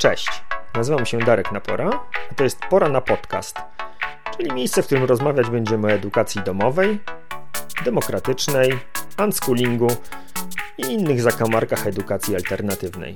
Cześć, nazywam się Darek Napora, a to jest Pora na Podcast, czyli miejsce, w którym rozmawiać będziemy o edukacji domowej, demokratycznej, unschoolingu i innych zakamarkach edukacji alternatywnej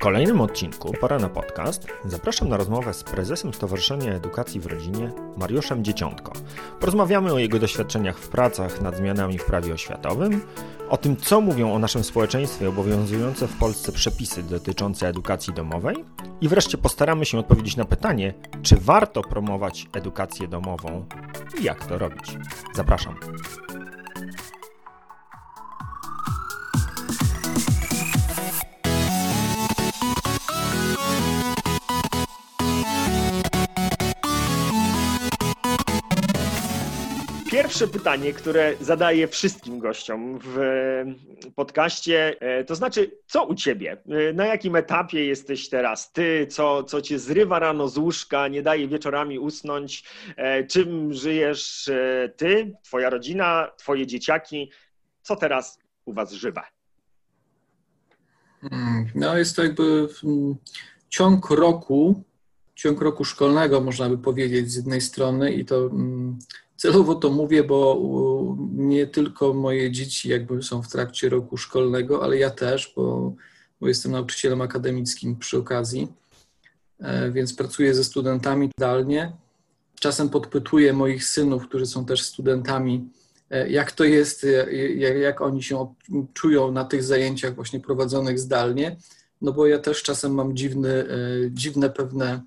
kolejnym odcinku Pora na Podcast zapraszam na rozmowę z prezesem Stowarzyszenia Edukacji w Rodzinie, Mariuszem Dzieciątko. Porozmawiamy o jego doświadczeniach w pracach nad zmianami w prawie oświatowym, o tym, co mówią o naszym społeczeństwie obowiązujące w Polsce przepisy dotyczące edukacji domowej i wreszcie postaramy się odpowiedzieć na pytanie, czy warto promować edukację domową i jak to robić. Zapraszam. Pierwsze pytanie, które zadaję wszystkim gościom w podcaście, e, to znaczy, co u ciebie? E, na jakim etapie jesteś teraz ty? Co, co cię zrywa rano z łóżka, nie daje wieczorami usnąć? E, czym żyjesz ty, twoja rodzina, twoje dzieciaki? Co teraz u was żywe? Hmm, no, jest to jakby mm, ciąg roku, ciąg roku szkolnego, można by powiedzieć, z jednej strony, i to mm, Celowo to mówię, bo nie tylko moje dzieci jakby są w trakcie roku szkolnego, ale ja też, bo, bo jestem nauczycielem akademickim przy okazji, e, więc pracuję ze studentami zdalnie. Czasem podpytuję moich synów, którzy są też studentami, jak to jest, e, jak, jak oni się czują na tych zajęciach właśnie prowadzonych zdalnie, no bo ja też czasem mam dziwny, dziwne pewne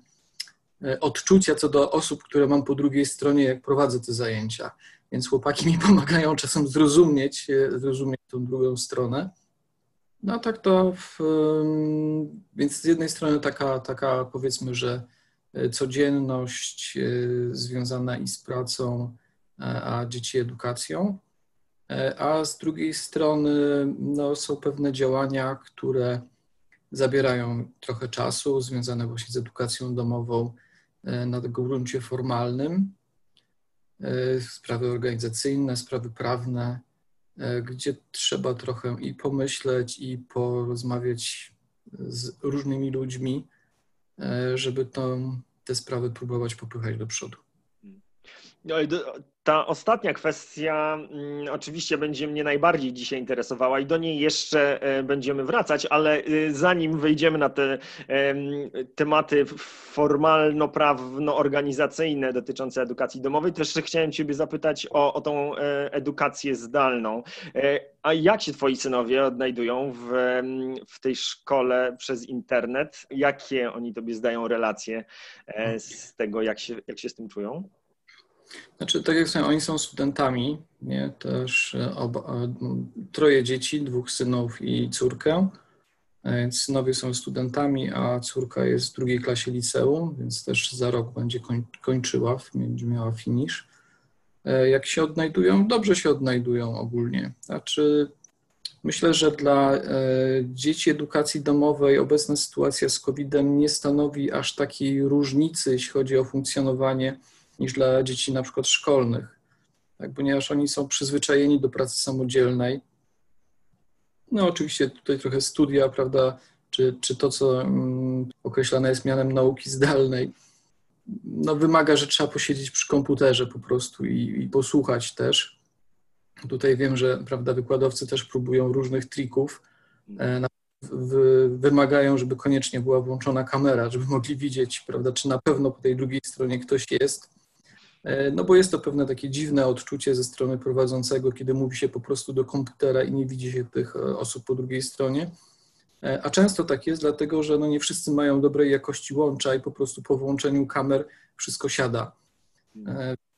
E, odczucia co do osób, które mam po drugiej stronie, jak prowadzę te zajęcia. Więc chłopaki mi pomagają czasem zrozumieć, e, zrozumieć tą drugą stronę. No tak to, w, więc z jednej strony taka, taka powiedzmy, że e, codzienność związana i z pracą, a dzieci edukacją, a z drugiej strony no, są pewne działania, które zabierają trochę czasu, związane właśnie z edukacją domową, E, na gruncie formalnym, e, sprawy organizacyjne, sprawy prawne, e, gdzie trzeba trochę i pomyśleć, i porozmawiać z różnymi ludźmi, żeby tą, te sprawy próbować popychać do przodu. No ta ostatnia kwestia mm, oczywiście będzie mnie najbardziej dzisiaj interesowała i do niej jeszcze e, będziemy wracać, ale e, zanim wejdziemy na te tematy formalno-prawno-organizacyjne dotyczące edukacji domowej, jeszcze chciałem Ciebie zapytać o, o tą e, edukację zdalną. A jak się Twoi synowie odnajdują w, w tej szkole przez internet? Jakie oni Tobie zdają relacje z tego, jak się, jak się z tym czują? Znaczy, tak jak są, oni są studentami, nie? Też e, oba, e, troje dzieci, dwóch synów i córkę. E, synowie są studentami, a córka jest w drugiej klasie liceum, więc też za rok będzie kończyła, będzie miała finisz. Jak się odnajdują? Dobrze się odnajdują ogólnie. Znaczy, myślę, że dla dzieci edukacji domowej obecna sytuacja z COVID-em nie stanowi aż takiej różnicy, jeśli chodzi o funkcjonowanie niż dla dzieci na przykład szkolnych, tak, ponieważ oni są przyzwyczajeni do pracy samodzielnej. No oczywiście tutaj trochę studia, prawda, czy, czy to, co mm, określane jest mianem nauki zdalnej, no wymaga, że trzeba posiedzieć przy komputerze po prostu i, i posłuchać też. Tutaj wiem, że prawda, wykładowcy też próbują różnych trików. E, wymagają, żeby koniecznie była włączona kamera, żeby mogli widzieć, prawda, czy na pewno po tej drugiej stronie ktoś jest. E, no bo jest to pewne takie dziwne odczucie ze strony prowadzącego, kiedy mówi się po prostu do komputera i nie widzi się tych e, osób po drugiej stronie. E, a często tak jest, dlatego że no nie wszyscy mają dobrej jakości łącza i po prostu po włączeniu kamer wszystko siada.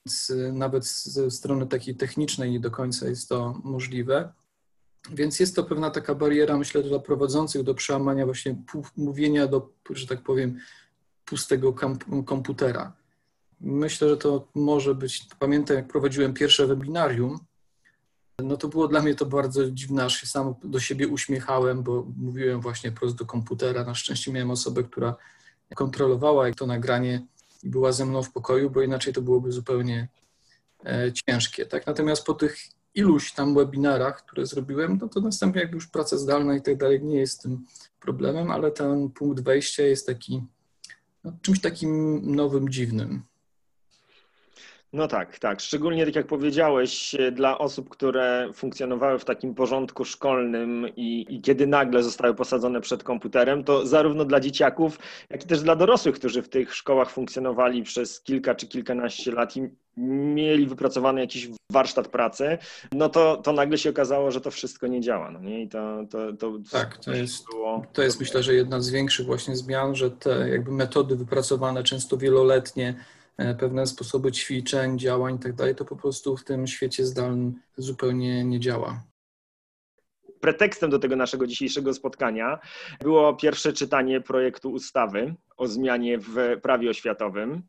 Więc nawet ze strony takiej technicznej nie do końca jest to możliwe. Więc jest to pewna taka bariera, myślę, dla prowadzących do przełamania właśnie mówienia do, że tak powiem, pustego komputera. Myślę, że to może być. Pamiętam, jak prowadziłem pierwsze webinarium, no to było dla mnie to bardzo dziwne, aż się sam do siebie uśmiechałem, bo mówiłem właśnie prosto do komputera. Na szczęście miałem osobę, która kontrolowała to nagranie i była ze mną w pokoju, bo inaczej to byłoby zupełnie e, ciężkie. Tak? Natomiast po tych iluś tam webinarach, które zrobiłem, no to następnie jakby już praca zdalna i tak dalej nie jest tym problemem, ale ten punkt wejścia jest taki no, czymś takim nowym, dziwnym. No tak, tak. Szczególnie tak jak powiedziałeś, dla osób, które funkcjonowały w takim porządku szkolnym i, i, kiedy nagle zostały posadzone przed komputerem, to zarówno dla dzieciaków, jak i też dla dorosłych, którzy w tych szkołach funkcjonowali przez kilka czy kilkanaście lat i mieli wypracowany jakiś warsztat pracy, no to, to nagle się okazało, że to wszystko nie działa. No nie? I to, to, to tak, to jest, było... to jest myślę, że jedna z większych właśnie zmian, że te jakby metody wypracowane często wieloletnie, E, pewne sposoby ćwiczeń, działań i tak to po prostu w tym świecie zdalnym zupełnie nie działa. Pretekstem do tego naszego dzisiejszego spotkania było pierwsze czytanie projektu ustawy o zmianie w prawie oświatowym e,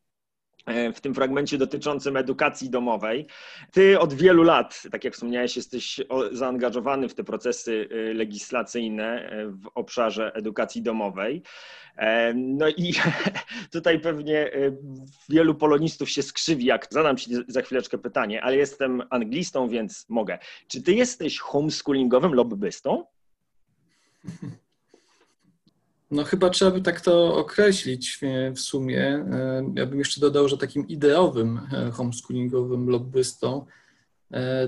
w tym fragmencie dotyczącym edukacji domowej. Ty od wielu lat, tak jak wspomniałeś, jesteś zaangażowany w te procesy e, legislacyjne w obszarze edukacji domowej. No i tutaj pewnie e, wielu polonistów się skrzywi, jak zadam Ci za chwileczkę pytanie, ale jestem anglistą, więc mogę. Czy Ty jesteś homeschoolingowym lobbystą? No chyba trzeba by tak to określić w sumie. E, ja bym jeszcze dodał, że takim ideowym e, homeschoolingowym lobbystą,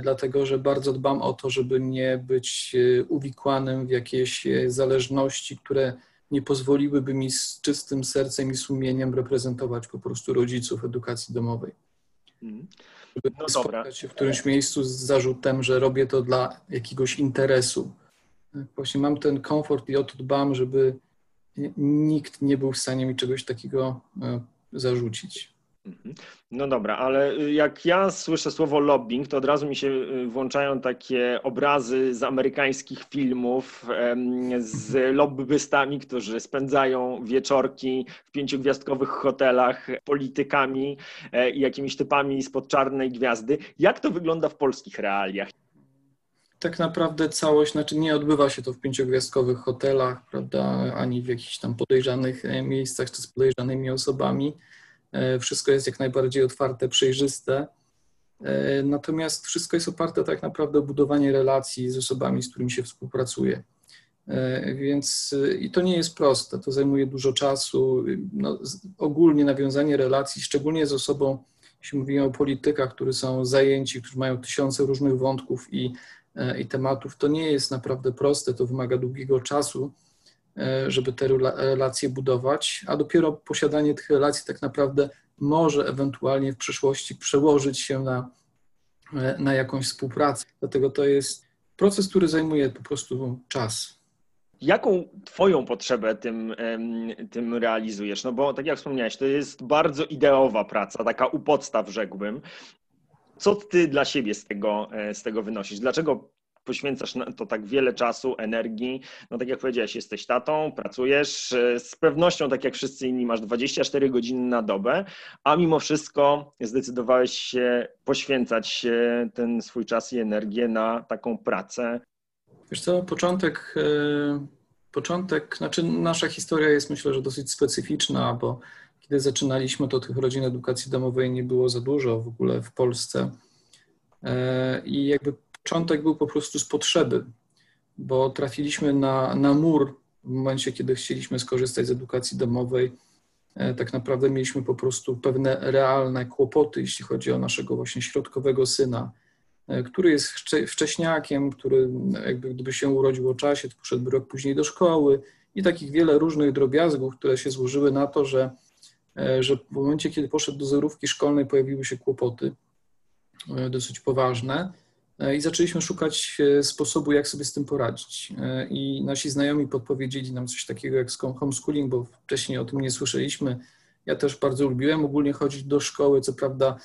dlatego że bardzo dbam o to, żeby nie być uwikłanym w jakieś zależności, które nie pozwoliłyby mi z czystym sercem i sumieniem reprezentować po prostu rodziców edukacji domowej. Mhm. Żeby no spotkać się w którymś miejscu z zarzutem, że robię to dla jakiegoś interesu. Właśnie mam ten komfort i o to dbam, żeby nikt nie był w stanie mi czegoś takiego e, zarzucić. Mhm. No dobra, ale y, jak ja słyszę słowo lobbying, to od razu mi się y, włączają takie obrazy z amerykańskich filmów z lobbystami, którzy spędzają wieczorki w pięciogwiazdkowych hotelach, politykami e, i jakimiś typami spod czarnej gwiazdy. Jak to wygląda w polskich realiach? Tak naprawdę całość, znaczy nie odbywa się to w pięciogwiazdkowych hotelach, prawda, ani w jakichś tam podejrzanych e, miejscach czy z podejrzanymi osobami. E, wszystko jest jak najbardziej otwarte, przejrzyste. E, natomiast wszystko jest oparte tak naprawdę o budowanie relacji z osobami, z którymi się współpracuje. Więc i to nie jest proste, to zajmuje dużo czasu. No, ogólnie nawiązanie relacji, szczególnie z osobą, jeśli mówimy o politykach, którzy są zajęci, którzy mają tysiące różnych wątków i, i tematów, to nie jest naprawdę proste, to wymaga długiego czasu E, żeby te relacje budować, a dopiero posiadanie tych relacji tak naprawdę może ewentualnie w przyszłości przełożyć się na, e, na jakąś współpracę. Dlatego to jest proces, który zajmuje po prostu czas. Jaką Twoją potrzebę tym, tym realizujesz? No bo tak jak wspomniałeś, to jest bardzo ideowa praca, taka u podstaw rzekłbym. Co Ty dla siebie z tego, e, z tego wynosisz? Dlaczego poświęcasz na to tak wiele czasu, energii. No tak jak powiedziałeś, jesteś tatą, pracujesz, e, z pewnością, tak jak wszyscy inni, masz 24 godziny na dobę, a mimo wszystko zdecydowałeś się poświęcać ten swój czas i energię na taką pracę. Wiesz co, początek, e, początek, znaczy nasza historia jest myślę, że dosyć specyficzna, bo kiedy zaczynaliśmy, to tych rodzin edukacji domowej nie było za dużo w ogóle w Polsce. E, I jakby początek był po prostu z potrzeby, bo trafiliśmy na, na mur w momencie, kiedy chcieliśmy skorzystać z edukacji domowej. E, tak naprawdę mieliśmy po prostu pewne realne kłopoty, jeśli chodzi o naszego właśnie środkowego syna, e, który jest wcześniakiem, który jakby gdyby się urodził o czasie, to poszedłby rok później do szkoły i takich wiele różnych drobiazgów, które się złożyły na to, że, że w momencie, kiedy poszedł do zerówki szkolnej, pojawiły się kłopoty dosyć poważne. E, i zaczęliśmy szukać e, sposobu, jak sobie z tym poradzić. E, I nasi znajomi podpowiedzieli nam coś takiego jak homeschooling, bo wcześniej o tym nie słyszeliśmy. Ja też bardzo lubiłem ogólnie chodzić do szkoły, co prawda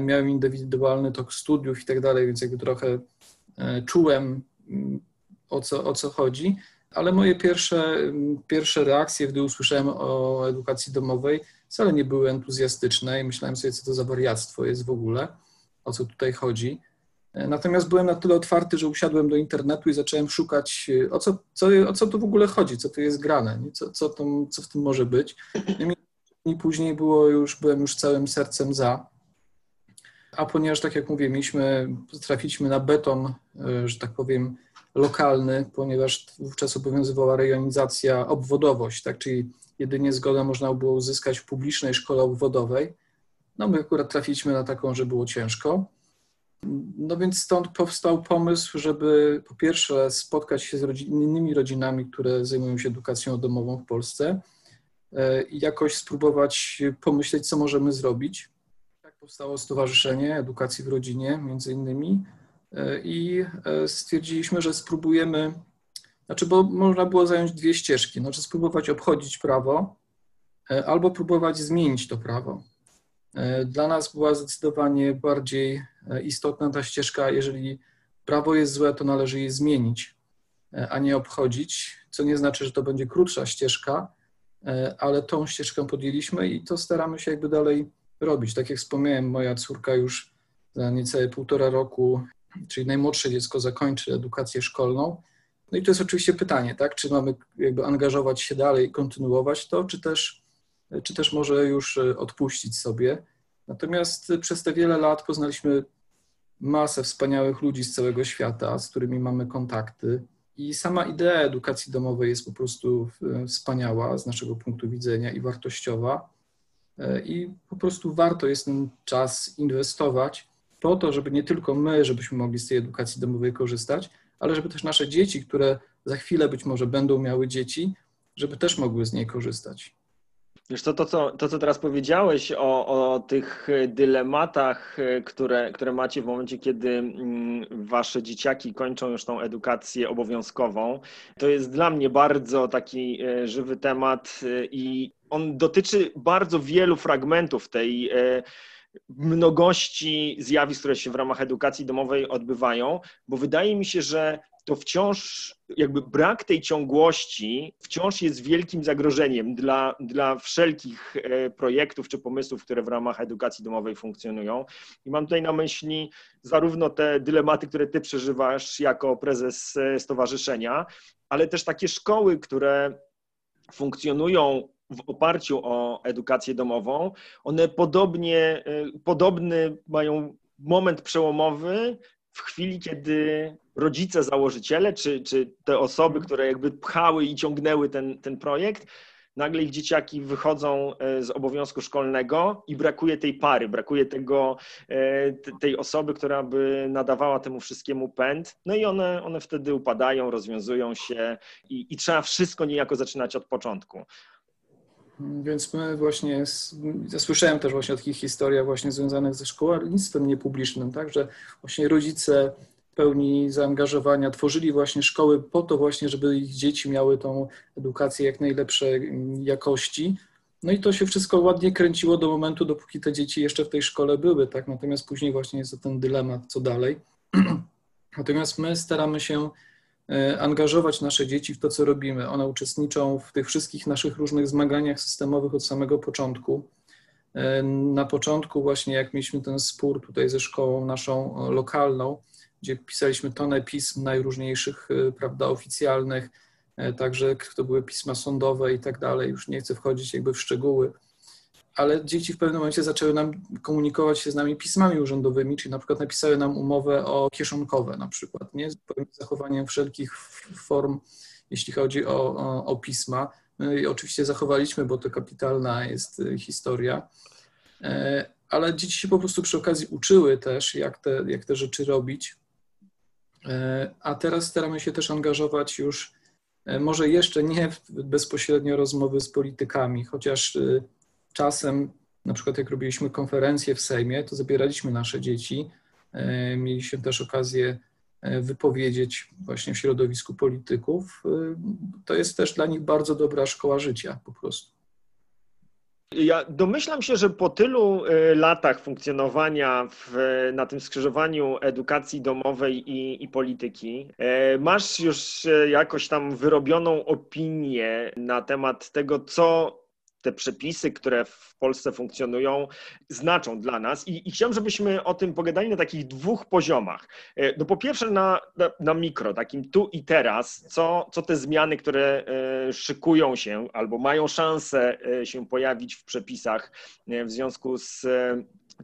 miałem indywidualny tok studiów i tak dalej, więc jakby trochę czułem mm, o co, o co chodzi, ale moje pierwsze, pierwsze reakcje, gdy usłyszałem o edukacji domowej, wcale nie były entuzjastyczne i myślałem sobie, co to za wariactwo jest w ogóle, o co tutaj chodzi. Natomiast byłem na tyle otwarty, że usiadłem do internetu i zacząłem szukać, o co, co, o co tu w ogóle chodzi, co tu jest grane, co, co, tam, co w tym może być. I później było już, byłem już całym sercem za. A ponieważ, tak jak mówię, mieliśmy, trafiliśmy na beton, że tak powiem, lokalny, ponieważ wówczas obowiązywała rejonizacja, obwodowość, tak, czyli jedynie zgodę można było uzyskać w publicznej szkole obwodowej. No my akurat trafiliśmy na taką, że było ciężko. No więc stąd powstał pomysł, żeby po pierwsze spotkać się z rodzin, innymi rodzinami, które zajmują się edukacją domową w Polsce e, i jakoś spróbować pomyśleć, co możemy zrobić. Tak powstało Stowarzyszenie Edukacji w Rodzinie, między innymi, i e, stwierdziliśmy, że spróbujemy, znaczy, bo można było zająć dwie ścieżki, znaczy spróbować obchodzić prawo albo próbować zmienić to prawo. E, dla nas była zdecydowanie bardziej e, istotna ta ścieżka, jeżeli prawo jest złe, to należy je zmienić, e, a nie obchodzić, co nie znaczy, że to będzie krótsza ścieżka, ale tą ścieżkę podjęliśmy i to staramy się jakby dalej robić. Tak jak wspomniałem, moja córka już za niecałe półtora roku, czyli najmłodsze dziecko zakończy edukację szkolną. No i to jest oczywiście pytanie, tak? Czy mamy jakby angażować się dalej, kontynuować to, czy też czy też może już e, odpuścić sobie. Natomiast przez te wiele lat poznaliśmy masę wspaniałych ludzi z całego świata, z którymi mamy kontakty. I sama idea edukacji domowej jest po prostu e, wspaniała z naszego punktu widzenia i wartościowa. E, I po prostu warto jest ten czas inwestować po to, żeby nie tylko my, żebyśmy mogli z tej edukacji domowej korzystać, ale żeby też nasze dzieci, które za chwilę być może będą miały dzieci, żeby też mogły z niej korzystać. Wiesz co, to, co, to, co teraz powiedziałeś o, o tych dylematach, które, które macie w momencie, kiedy mm, wasze dzieciaki kończą już tą edukację obowiązkową, to jest dla mnie bardzo taki e, żywy temat e, i on dotyczy bardzo wielu fragmentów tej e, mnogości zjawisk, które się w ramach edukacji domowej odbywają, bo wydaje mi się, że to wciąż jakby brak tej ciągłości wciąż jest wielkim zagrożeniem dla, dla wszelkich e, projektów czy pomysłów, które w ramach edukacji domowej funkcjonują. I mam tutaj na myśli zarówno te dylematy, które ty przeżywasz jako prezes e, stowarzyszenia, ale też takie szkoły, które funkcjonują w oparciu o edukację domową, one podobnie, e, podobny mają moment przełomowy w chwili, kiedy rodzice, założyciele, czy, czy te osoby, które jakby pchały i ciągnęły ten, ten projekt, nagle ich dzieciaki wychodzą e, z obowiązku szkolnego i brakuje tej pary, brakuje tego, e, tej osoby, która by nadawała temu wszystkiemu pęd. No i one, one wtedy upadają, rozwiązują się i, i trzeba wszystko niejako zaczynać od początku. Więc my właśnie, ja słyszałem też właśnie o takich historiach właśnie związanych ze szkolnictwem niepublicznym, tak, że właśnie rodzice pełni zaangażowania tworzyli właśnie szkoły po to właśnie, żeby ich dzieci miały tą edukację jak najlepszej jakości. No i to się wszystko ładnie kręciło do momentu, dopóki te dzieci jeszcze w tej szkole były, tak, natomiast później właśnie jest ten dylemat, co dalej. Natomiast my staramy się angażować nasze dzieci w to, co robimy. One uczestniczą w tych wszystkich naszych różnych zmaganiach systemowych od samego początku. E, na początku, właśnie jak mieliśmy ten spór tutaj ze szkołą naszą lokalną, gdzie pisaliśmy tonę pism najróżniejszych, e, prawda, oficjalnych, także to były pisma sądowe i tak dalej. Już nie chcę wchodzić jakby w szczegóły ale dzieci w pewnym momencie zaczęły nam komunikować się z nami pismami urzędowymi, czyli na przykład napisały nam umowę o kieszonkowe na przykład, nie? z zachowaniem wszelkich form, jeśli chodzi o, o, o pisma. My I oczywiście zachowaliśmy, bo to kapitalna jest y, historia, e, ale dzieci się po prostu przy okazji uczyły też, jak te, jak te rzeczy robić. E, a teraz staramy się też angażować już, e, może jeszcze nie bezpośrednio rozmowy z politykami, chociaż y, czasem, na przykład jak robiliśmy konferencję w Sejmie, to zabieraliśmy nasze dzieci. E, mieliśmy też okazję e, wypowiedzieć właśnie w środowisku polityków. E, to jest też dla nich bardzo dobra szkoła życia po prostu. Ja domyślam się, że po tylu latach funkcjonowania w, na tym skrzyżowaniu edukacji domowej i, i, polityki, masz już jakoś tam wyrobioną opinię na temat tego, co te przepisy, które w Polsce funkcjonują, znaczą dla nas. I, i chciałem, żebyśmy o tym pogadali na takich dwóch poziomach. E, no po pierwsze na, na, na mikro, takim tu i teraz, co, co te zmiany, które e, szykują się albo mają szansę e, się pojawić w przepisach w związku z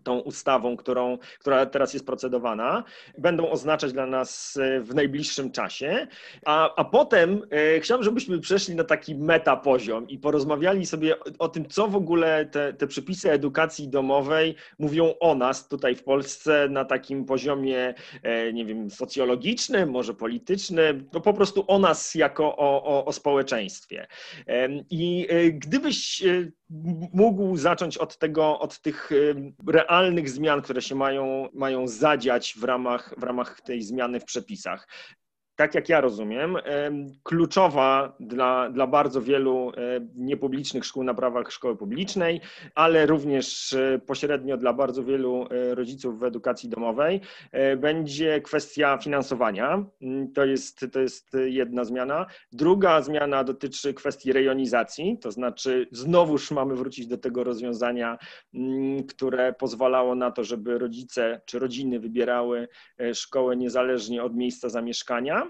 tą ustawą, którą, która teraz jest procedowana, będą oznaczać dla nas e, w najbliższym czasie. A, a potem e, chciałbym, żebyśmy przeszli na taki meta poziom i porozmawiali sobie o, o tym, co w ogóle te, te przepisy edukacji domowej mówią o nas tutaj w Polsce na takim poziomie, e, nie wiem, socjologicznym, może politycznym, no po prostu o nas jako o, o, o społeczeństwie. E, I gdybyś e, mógł zacząć od tego, od tych realnych zmian, które się mają, mają zadziać w ramach, w ramach tej zmiany w przepisach tak jak ja rozumiem, kluczowa dla, dla bardzo wielu niepublicznych szkół na prawach szkoły publicznej, ale również e, pośrednio dla bardzo wielu e, rodziców w edukacji domowej e, będzie kwestia finansowania. Mm, to jest, to jest jedna zmiana. Druga zmiana dotyczy kwestii rejonizacji, to znaczy znowuż mamy wrócić do tego rozwiązania, mm, które pozwalało na to, żeby rodzice czy rodziny wybierały szkołę niezależnie od miejsca zamieszkania.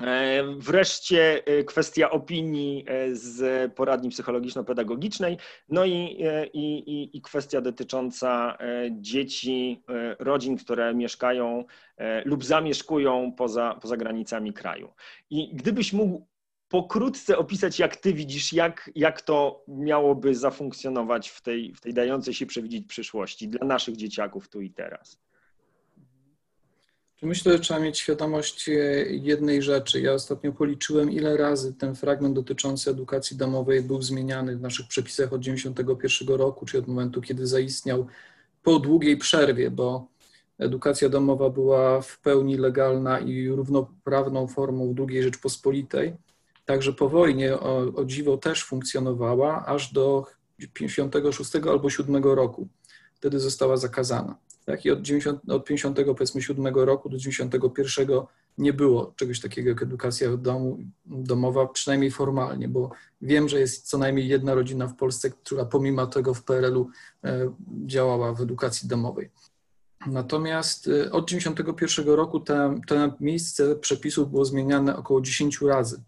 E, wreszcie e, kwestia opinii e, z poradni psychologiczno-pedagogicznej, no i, i, i kwestia dotycząca dzieci, rodzin, które mieszkają lub zamieszkują poza, poza granicami kraju. I gdybyś mógł pokrótce opisać, jak ty widzisz, jak, jak to miałoby zafunkcjonować w tej, w tej dającej się przewidzieć przyszłości dla naszych dzieciaków tu i teraz. Myślę, że trzeba mieć świadomość e, jednej rzeczy. Ja ostatnio policzyłem, ile razy ten fragment dotyczący edukacji domowej był zmieniany w naszych przepisach od 1991 roku, czyli od momentu, kiedy zaistniał po długiej przerwie, bo edukacja domowa była w pełni legalna i równoprawną formą w II Rzeczpospolitej. Także po wojnie o, o dziwo też funkcjonowała aż do 56 albo 7 roku. Wtedy została zakazana tak? I od, 90, od 50 powiedzmy 7 roku do 91 nie było czegoś takiego jak edukacja domu, domowa, przynajmniej formalnie, bo wiem, że jest co najmniej jedna rodzina w Polsce, która pomimo tego w PRL-u e, działała w edukacji domowej. Natomiast e, od 91 roku to miejsce przepisów było zmieniane około 10 razy.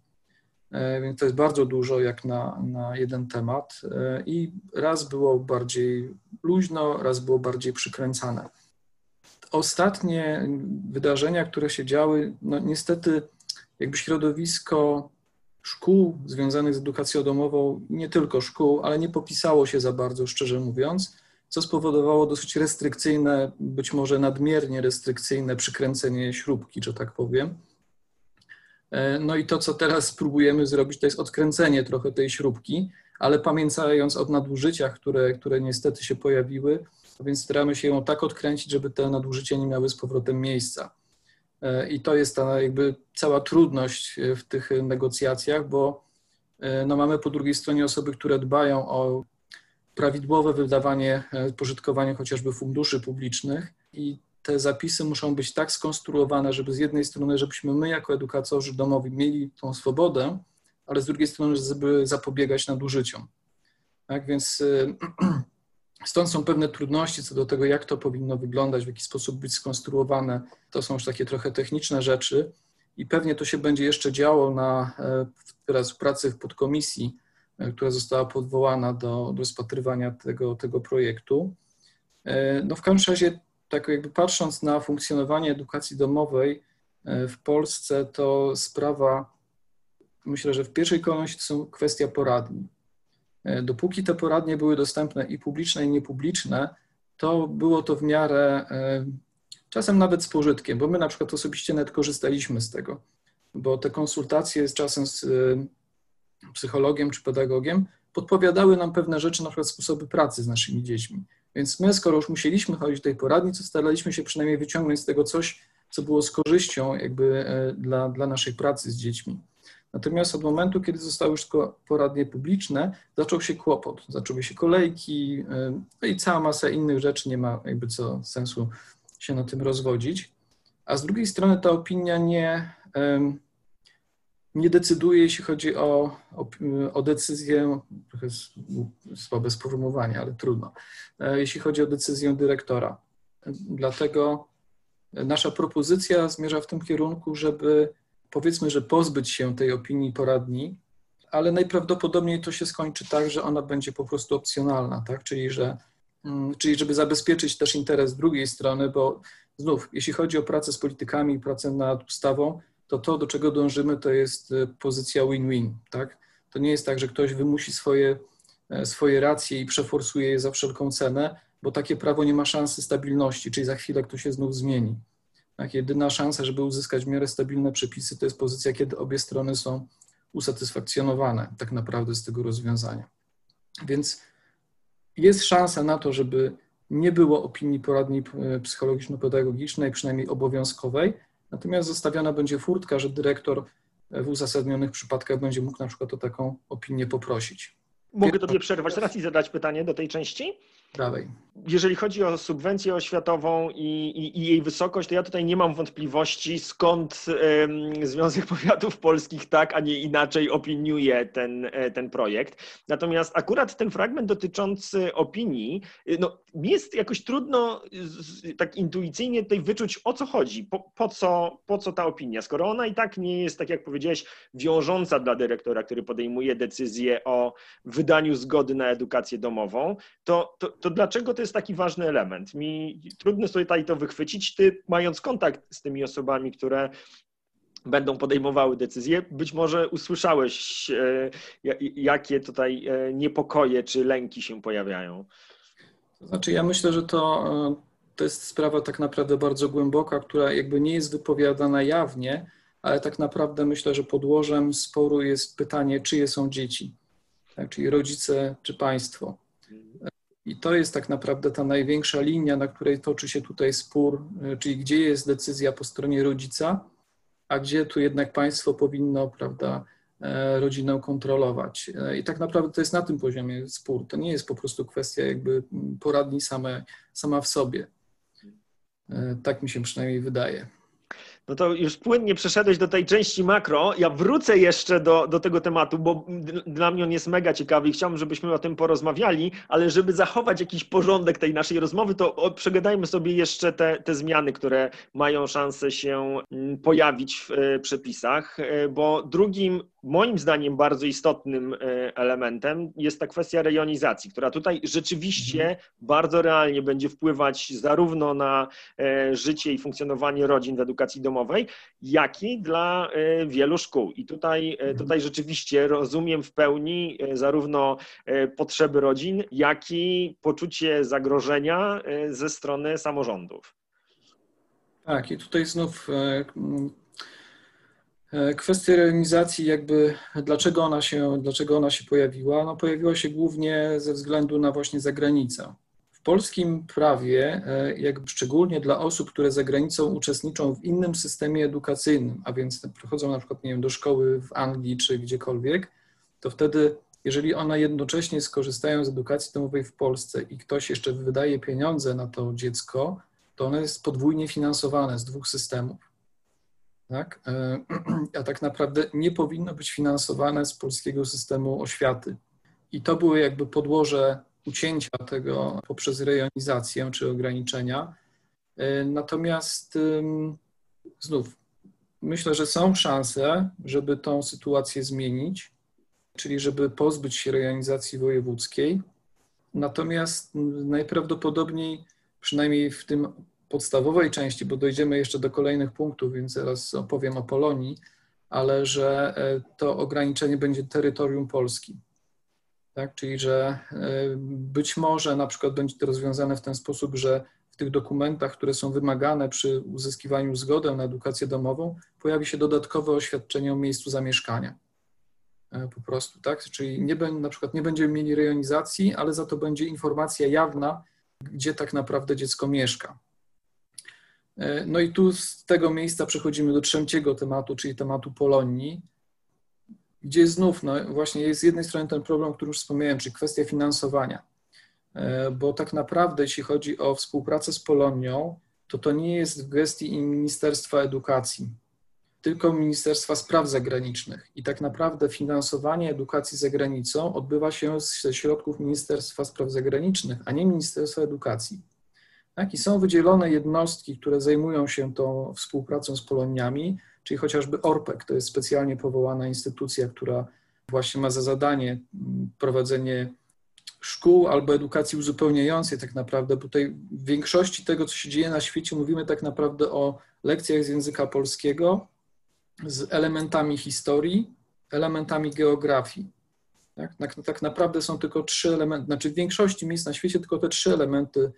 E, więc to jest bardzo dużo jak na, na jeden temat i raz było bardziej luźno, raz było bardziej przykręcane. Ostatnie wydarzenia, które się działy, no niestety jakby środowisko szkół związanych z edukacją domową, nie tylko szkół, ale nie popisało się za bardzo, szczerze mówiąc, co spowodowało dosyć restrykcyjne, być może nadmiernie restrykcyjne przykręcenie śrubki, że tak powiem. E, no i to, co teraz próbujemy zrobić, to jest odkręcenie trochę tej śrubki, ale pamiętając o nadużyciach, które, które niestety się pojawiły, więc staramy się ją tak odkręcić, żeby te nadużycia nie miały z powrotem miejsca. E, I to jest ta jakby cała trudność e, w tych negocjacjach, bo no mamy po drugiej stronie osoby, które dbają o prawidłowe wydawanie, pożytkowanie chociażby funduszy publicznych i te zapisy muszą być tak skonstruowane, żeby z jednej strony, żebyśmy my jako edukatorzy domowi mieli tą swobodę, ale z drugiej strony, żeby zapobiegać nadużyciom. Tak więc stąd są pewne trudności co do tego, jak to powinno wyglądać, w jaki sposób być skonstruowane. To są już takie trochę techniczne rzeczy i pewnie to się będzie jeszcze działo na e, teraz pracy w podkomisji, e, która została podwołana do, do rozpatrywania tego, tego projektu. E, no w każdym razie, tak jakby patrząc na funkcjonowanie edukacji domowej w Polsce, to sprawa myślę, że w pierwszej kolejności to są kwestia poradni. E, dopóki te poradnie były dostępne i publiczne, i niepubliczne, to było to w miarę e, czasem nawet z pożytkiem, bo my na przykład osobiście nawet korzystaliśmy z tego, bo te konsultacje z czasem z e, psychologiem czy pedagogiem podpowiadały nam pewne rzeczy, na przykład sposoby pracy z naszymi dziećmi. Więc my, skoro już musieliśmy chodzić do tej poradni, to staraliśmy się przynajmniej wyciągnąć z tego coś, co było z korzyścią jakby dla, dla naszej pracy z dziećmi. Natomiast od momentu, kiedy zostały już tylko poradnie publiczne, zaczął się kłopot, zaczęły się kolejki y, no i cała masa innych rzeczy, nie ma jakby co sensu się na tym rozwodzić. A z drugiej strony ta opinia nie, nie decyduje, jeśli chodzi o, o, o decyzję, trochę słabe sformułowanie, ale trudno, e, jeśli chodzi o decyzję dyrektora. Dlatego nasza propozycja zmierza w tym kierunku, żeby powiedzmy, że pozbyć się tej opinii poradni, ale najprawdopodobniej to się skończy tak, że ona będzie po prostu opcjonalna, tak? Czyli że mm, czyli żeby zabezpieczyć też interes drugiej strony, bo znów, jeśli chodzi o pracę z politykami, pracę nad ustawą, to to, do czego dążymy, to jest e, pozycja win-win, tak? To nie jest tak, że ktoś wymusi swoje, e, swoje racje i przeforsuje je za wszelką cenę, bo takie prawo nie ma szansy stabilności, czyli za chwilę ktoś się znów zmieni. Tak, jedyna szansa, żeby uzyskać w miarę stabilne przepisy, to jest pozycja, kiedy obie strony są usatysfakcjonowane tak naprawdę z tego rozwiązania. Więc jest szansa na to, żeby nie było opinii poradni e, psychologiczno-pedagogicznej, przynajmniej obowiązkowej, natomiast zostawiona będzie furtka, że dyrektor w uzasadnionych przypadkach będzie mógł na przykład o taką opinię poprosić. Mogę tobie przerwać teraz i zadać pytanie do tej części? Dalej. Jeżeli chodzi o subwencję oświatową i, i, i, jej wysokość, to ja tutaj nie mam wątpliwości, skąd um, Związek Powiatów Polskich tak, a nie inaczej opiniuje ten, e, ten projekt. Natomiast akurat ten fragment dotyczący opinii, y, no, mi jest jakoś trudno tak intuicyjnie tutaj wyczuć, o co chodzi, po, po, co, po co ta opinia, skoro ona i tak nie jest, tak jak powiedziałeś, wiążąca dla dyrektora, który podejmuje decyzję o wydaniu zgody na edukację domową, to, to to dlaczego to jest taki ważny element? Mi trudno sobie tutaj to wychwycić. Ty, mając kontakt z tymi osobami, które będą podejmowały decyzje, być może usłyszałeś, e, jakie tutaj e, niepokoje czy lęki się pojawiają. Znaczy, ja myślę, że to, e, to jest sprawa tak naprawdę bardzo głęboka, która jakby nie jest wypowiadana jawnie, ale tak naprawdę myślę, że podłożem sporu jest pytanie, czyje są dzieci, tak? czyli rodzice czy państwo. I to jest tak naprawdę ta największa linia, na której toczy się tutaj spór, e, czyli gdzie jest decyzja po stronie rodzica, a gdzie tu jednak państwo powinno, prawda, e, rodzinę kontrolować. E, I tak naprawdę to jest na tym poziomie spór. To nie jest po prostu kwestia jakby poradni same, sama w sobie. Tak mi się przynajmniej wydaje no to już płynnie przeszedłeś do tej części makro. Ja wrócę jeszcze do, do tego tematu, bo dla mnie on jest mega ciekawy i chciałbym, żebyśmy o tym porozmawiali, ale żeby zachować jakiś porządek tej naszej rozmowy, to przegadajmy sobie jeszcze te, te zmiany, które mają szansę się mm, pojawić w e, przepisach, e, bo drugim moim zdaniem bardzo istotnym e, elementem jest ta kwestia rejonizacji, która tutaj rzeczywiście bardzo realnie będzie wpływać zarówno na życie i funkcjonowanie rodzin w edukacji domowej, domowej, jak i dla e, wielu szkół. I tutaj, e, mhm. tutaj rzeczywiście rozumiem w pełni e, zarówno potrzeby rodzin, jak i poczucie zagrożenia ze strony samorządów. Tak, i tutaj znów kwestia realizacji, jakby dlaczego ona się, dlaczego ona się pojawiła? No, pojawiła się głównie ze względu na właśnie zagranicę. W polskim prawie, e, jakby szczególnie dla osób, które za granicą uczestniczą w innym systemie edukacyjnym, a więc przychodzą na przykład nie wiem, do szkoły w Anglii czy gdziekolwiek, to wtedy, jeżeli one jednocześnie skorzystają z edukacji domowej w Polsce i ktoś jeszcze wydaje pieniądze na to dziecko, to ono jest podwójnie finansowane z dwóch systemów. Tak? E, a tak naprawdę nie powinno być finansowane z polskiego systemu oświaty. I to były jakby podłoże ucięcia tego poprzez rejonizację czy ograniczenia. E, natomiast znów myślę, że są szanse, żeby tą sytuację zmienić, czyli żeby pozbyć się rejonizacji wojewódzkiej. Natomiast najprawdopodobniej, przynajmniej w tym podstawowej części, bo dojdziemy jeszcze do kolejnych punktów, więc zaraz opowiem o Polonii, ale że e, to ograniczenie będzie terytorium Polski tak? Czyli, że e, być może na przykład będzie to rozwiązane w ten sposób, że w tych dokumentach, które są wymagane przy uzyskiwaniu zgody na edukację domową, pojawi się dodatkowe oświadczenie o miejscu zamieszkania. E, po prostu, tak? Czyli nie, na przykład nie będziemy mieli rejonizacji, ale za to będzie informacja jawna, gdzie tak naprawdę dziecko mieszka. E, no i tu z tego miejsca przechodzimy do trzeciego tematu, czyli tematu Polonii gdzie znów no właśnie jest z jednej strony ten problem, który już wspomniałem, czyli kwestia finansowania. E, bo tak naprawdę, jeśli chodzi o współpracę z Polonią, to to nie jest w gestii Ministerstwa Edukacji, tylko Ministerstwa Spraw Zagranicznych. I tak naprawdę finansowanie edukacji za granicą odbywa się ze środków Ministerstwa Spraw Zagranicznych, a nie Ministerstwa Edukacji. Tak? I są wydzielone jednostki, które zajmują się tą współpracą z Poloniami, czyli chociażby ORPEK, to jest specjalnie powołana instytucja, która właśnie ma za zadanie mm, prowadzenie szkół albo edukacji uzupełniającej tak naprawdę, bo tutaj w większości tego, co się dzieje na świecie, mówimy tak naprawdę o lekcjach z języka polskiego z elementami historii, elementami geografii. Tak, tak, tak naprawdę są tylko trzy elementy, znaczy w większości miejsc na świecie tylko te trzy elementy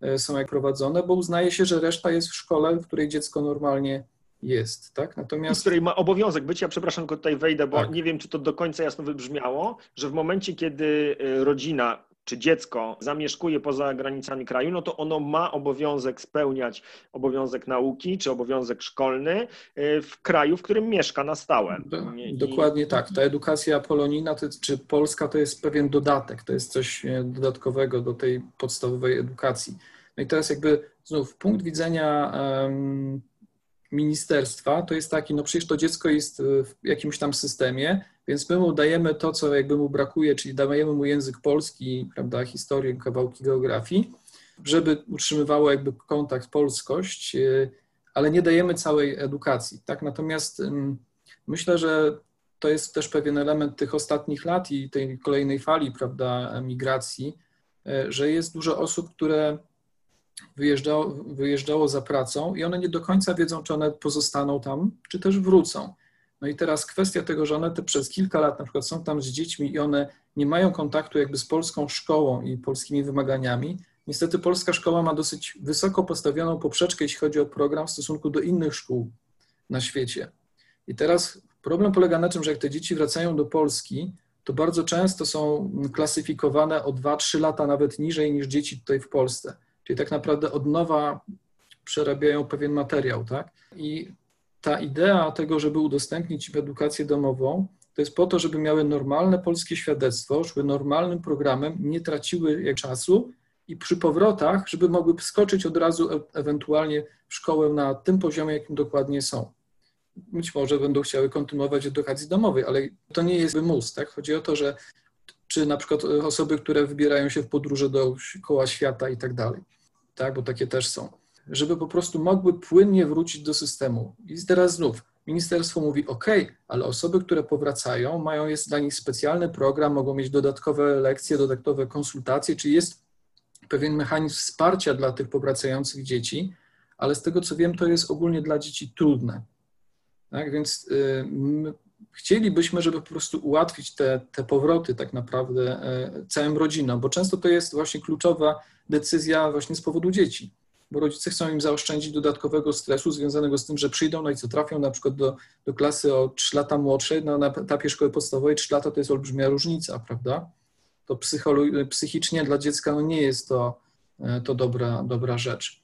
e, są jak prowadzone, bo uznaje się, że reszta jest w szkole, w której dziecko normalnie jest, tak? Natomiast... Której ma obowiązek być, ja przepraszam, tylko tutaj wejdę, bo tak. nie wiem, czy to do końca jasno wybrzmiało, że w momencie, kiedy e, rodzina czy dziecko zamieszkuje poza granicami kraju, no to ono ma obowiązek spełniać obowiązek nauki czy obowiązek szkolny e, w kraju, w którym mieszka na stałe. I... Dokładnie tak. Ta edukacja polonijna to, czy polska to jest pewien dodatek, to jest coś e, dodatkowego do tej podstawowej edukacji. No i teraz jakby znów punkt widzenia um, ministerstwa to jest taki, no przecież to dziecko jest w jakimś tam systemie, więc my mu dajemy to, co jakby mu brakuje, czyli dajemy mu język polski, prawda, historię, kawałki geografii, żeby utrzymywało jakby kontakt, polskość, y, ale nie dajemy całej edukacji, tak? Natomiast myślę, że to jest też pewien element tych ostatnich lat i tej kolejnej fali, prawda, migracji, y, że jest dużo osób, które wyjeżdżało, wyjeżdżało za pracą i one nie do końca wiedzą, czy one pozostaną tam, czy też wrócą. No i teraz kwestia tego, że one te przez kilka lat na przykład są tam z dziećmi i one nie mają kontaktu jakby z polską szkołą i polskimi wymaganiami. Niestety polska szkoła ma dosyć wysoko postawioną poprzeczkę, jeśli chodzi o program w stosunku do innych szkół na świecie. I teraz problem polega na tym, że jak te dzieci wracają do Polski, to bardzo często są klasyfikowane o 2-3 lata nawet niżej niż dzieci tutaj w Polsce. Czyli tak naprawdę od nowa przerabiają pewien materiał, tak? I ta idea tego, żeby udostępnić edukację domową, to jest po to, żeby miały normalne polskie świadectwo, szły normalnym programem, nie traciły czasu i przy powrotach, żeby mogły wskoczyć od razu e ewentualnie w szkołę na tym poziomie, jakim dokładnie są. Być może będą chciały kontynuować edukacji domowej, ale to nie jest wymus. Tak? Chodzi o to, że czy na przykład osoby, które wybierają się w podróże koła świata i tak dalej, tak? bo takie też są żeby po prostu mogły płynnie wrócić do systemu. I teraz znów ministerstwo mówi: OK, ale osoby, które powracają, mają jest dla nich specjalny program, mogą mieć dodatkowe lekcje, dodatkowe konsultacje, czy jest pewien mechanizm wsparcia dla tych powracających dzieci, ale z tego co wiem, to jest ogólnie dla dzieci trudne. Tak więc y, chcielibyśmy, żeby po prostu ułatwić te, te powroty tak naprawdę y, całym rodzinom, bo często to jest właśnie kluczowa decyzja właśnie z powodu dzieci bo rodzice chcą im zaoszczędzić dodatkowego stresu związanego z tym, że przyjdą, no i co trafią na przykład do, do klasy o 3 lata młodszej, no na etapie szkoły podstawowej 3 lata to jest olbrzymia różnica, prawda? To psychicznie dla dziecka no nie jest to, e, to dobra, dobra rzecz.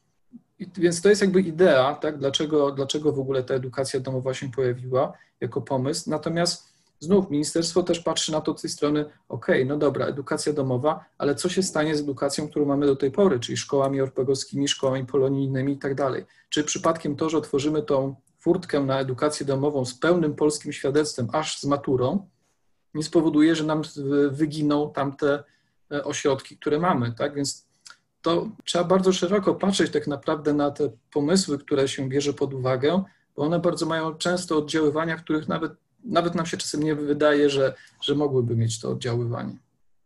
I, więc to jest jakby idea, tak? dlaczego, dlaczego w ogóle ta edukacja domowa się pojawiła jako pomysł. Natomiast Znów ministerstwo też patrzy na to z tej strony, ok, no dobra, edukacja domowa, ale co się stanie z edukacją, którą mamy do tej pory, czyli szkołami orpegowskimi, szkołami polonijnymi i tak dalej. Czy przypadkiem to, że otworzymy tą furtkę na edukację domową z pełnym polskim świadectwem, aż z maturą, nie spowoduje, że nam wyginą tamte e, ośrodki, które mamy, tak? Więc to trzeba bardzo szeroko patrzeć tak naprawdę na te pomysły, które się bierze pod uwagę, bo one bardzo mają często oddziaływania, których nawet nawet nam się czasem nie wydaje, że, że mogłyby mieć to oddziaływanie.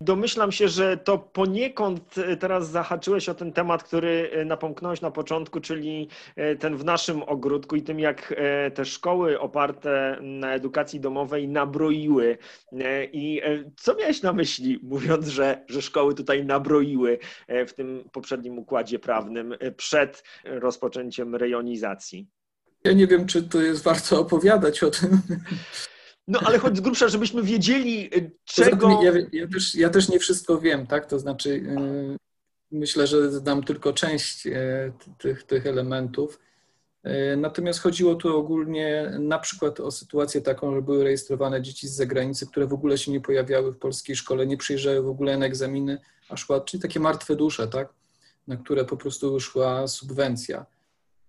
Domyślam się, że to poniekąd e, teraz zahaczyłeś o ten temat, który e, napomknąłeś na początku, czyli e, ten w naszym ogródku i tym, jak te szkoły oparte na edukacji domowej nabroiły. I co miałeś na myśli, mówiąc, że, że szkoły tutaj nabroiły w tym poprzednim układzie prawnym przed rozpoczęciem rejonizacji? Ja nie wiem, czy to jest warto opowiadać o tym. No ale choć z grubsza, żebyśmy wiedzieli, y, czego... Ja, ja, też, ja też nie wszystko wiem, tak? To znaczy yy, myślę, że znam tylko część yy, tych, tych elementów. Yy, natomiast chodziło tu ogólnie na przykład o sytuację taką, że były rejestrowane dzieci z zagranicy, które w ogóle się nie pojawiały w polskiej szkole, nie przyjeżdżały w ogóle na egzaminy, a szła, czyli takie martwe dusze, tak? Na które po prostu szła subwencja.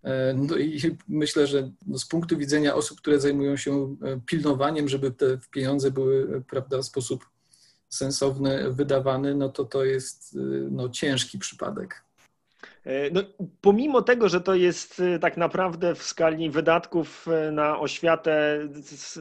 E, no i myślę, że no z punktu widzenia osób, które zajmują się e, pilnowaniem, żeby te pieniądze były e, prawda, w sposób sensowny wydawane, no to to jest no, ciężki przypadek. E, no, pomimo tego, że to jest e, tak naprawdę w skali wydatków e, na oświatę